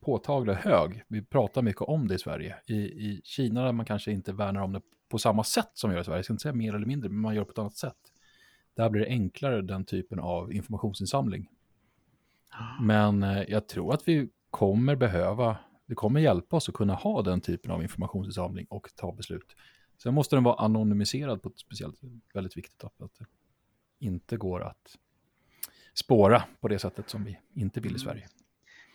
påtagligt hög. Vi pratar mycket om det i Sverige. I, I Kina där man kanske inte värnar om det på samma sätt som vi gör i Sverige, jag ska inte säga mer eller mindre, men man gör det på ett annat sätt. Där blir det enklare den typen av informationsinsamling. Men eh, jag tror att vi kommer behöva, det kommer hjälpa oss att kunna ha den typen av informationsinsamling och ta beslut. Sen måste den vara anonymiserad på ett speciellt, väldigt viktigt, att det inte går att spåra på det sättet som vi inte vill i mm. Sverige.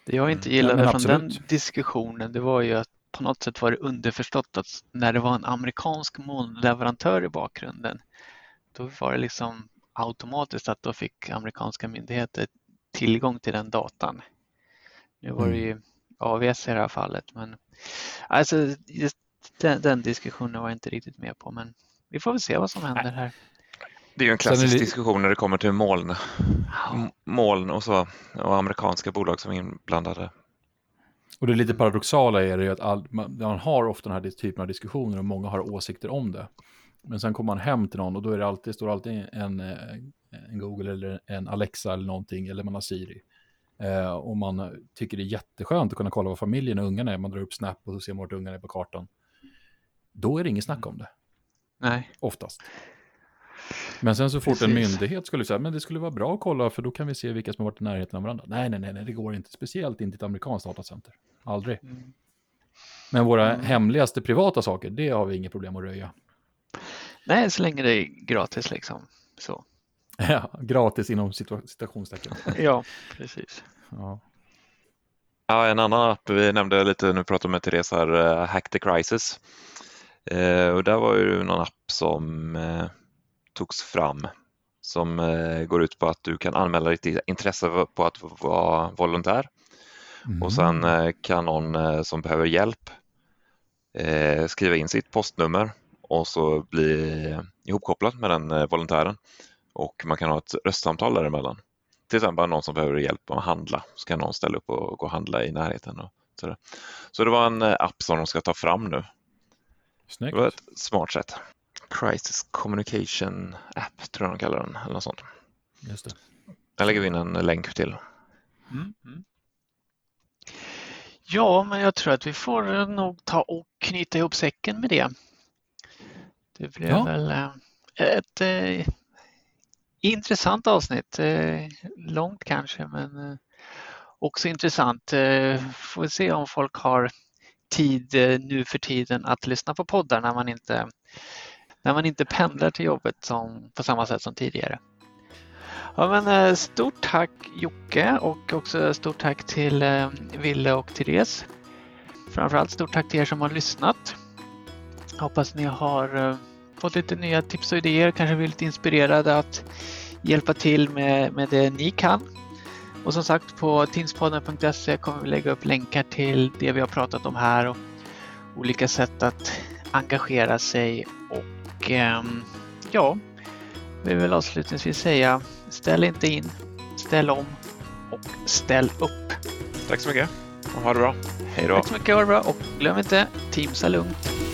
Det jag inte gillade ja, från den diskussionen, det var ju att på något sätt var det underförstått att när det var en amerikansk molnleverantör i bakgrunden, då var det liksom automatiskt att då fick amerikanska myndigheter tillgång till den datan. Nu var det mm. ju AVS i det här fallet, men alltså den, den, diskussionen var jag inte riktigt med på, men vi får väl se vad som händer här. Det är ju en klassisk det... diskussion när det kommer till moln, moln och så och amerikanska bolag som är inblandade. Och det lite paradoxala är det ju att all, man, man, har ofta den här typen av diskussioner och många har åsikter om det. Men sen kommer man hem till någon och då är det alltid, står alltid en, en Google eller en Alexa eller någonting, eller man har Siri. Eh, och man tycker det är jätteskönt att kunna kolla vad familjen och ungarna är. Man drar upp Snap och så ser man vart ungarna är på kartan. Då är det inget snack om det. Nej. Oftast. Men sen så fort Precis. en myndighet skulle säga, men det skulle vara bra att kolla för då kan vi se vilka som har varit i närheten av varandra. Nej, nej, nej, nej det går inte. Speciellt inte ett amerikanskt datacenter. Aldrig. Mm. Men våra mm. hemligaste privata saker, det har vi inget problem att röja. Nej, så länge det är gratis liksom. Så. Ja, gratis inom citationstecken. ja, precis. Ja. ja. en annan app vi nämnde lite, nu pratar med Therese här, uh, Hack the Crisis. Uh, och där var ju någon app som uh, togs fram som uh, går ut på att du kan anmäla ditt intresse på att vara volontär mm. och sen kan någon som behöver hjälp skriva in sitt postnummer och så bli ihopkopplad med den volontären och man kan ha ett röstsamtal däremellan. Till exempel någon som behöver hjälp med att handla, så kan någon ställa upp och gå och handla i närheten. Och så, så det var en eh, app som de ska ta fram nu. Snyggt. Det var ett smart sätt. Crisis Communication App tror jag de kallar den, eller något sånt. Just det. Där lägger vi in en länk till. Mm, mm. Ja, men jag tror att vi får nog ta och knyta ihop säcken med det. Det blev ja. väl eh, ett eh, intressant avsnitt. Eh, långt kanske men eh, också intressant. Eh, får får se om folk har tid nu för tiden att lyssna på poddar när man inte, när man inte pendlar till jobbet som, på samma sätt som tidigare. Ja, men stort tack Jocke och också stort tack till Ville och Therese. Framförallt stort tack till er som har lyssnat. Hoppas ni har fått lite nya tips och idéer, kanske blivit inspirerade att hjälpa till med, med det ni kan. Och som sagt på teamspodden.se kommer vi lägga upp länkar till det vi har pratat om här och olika sätt att engagera sig och eh, ja, vi vill avslutningsvis säga ställ inte in, ställ om och ställ upp. Tack så mycket och ha det bra. Hej då. Tack så mycket, ha det bra och glöm inte, Teamsa lugnt.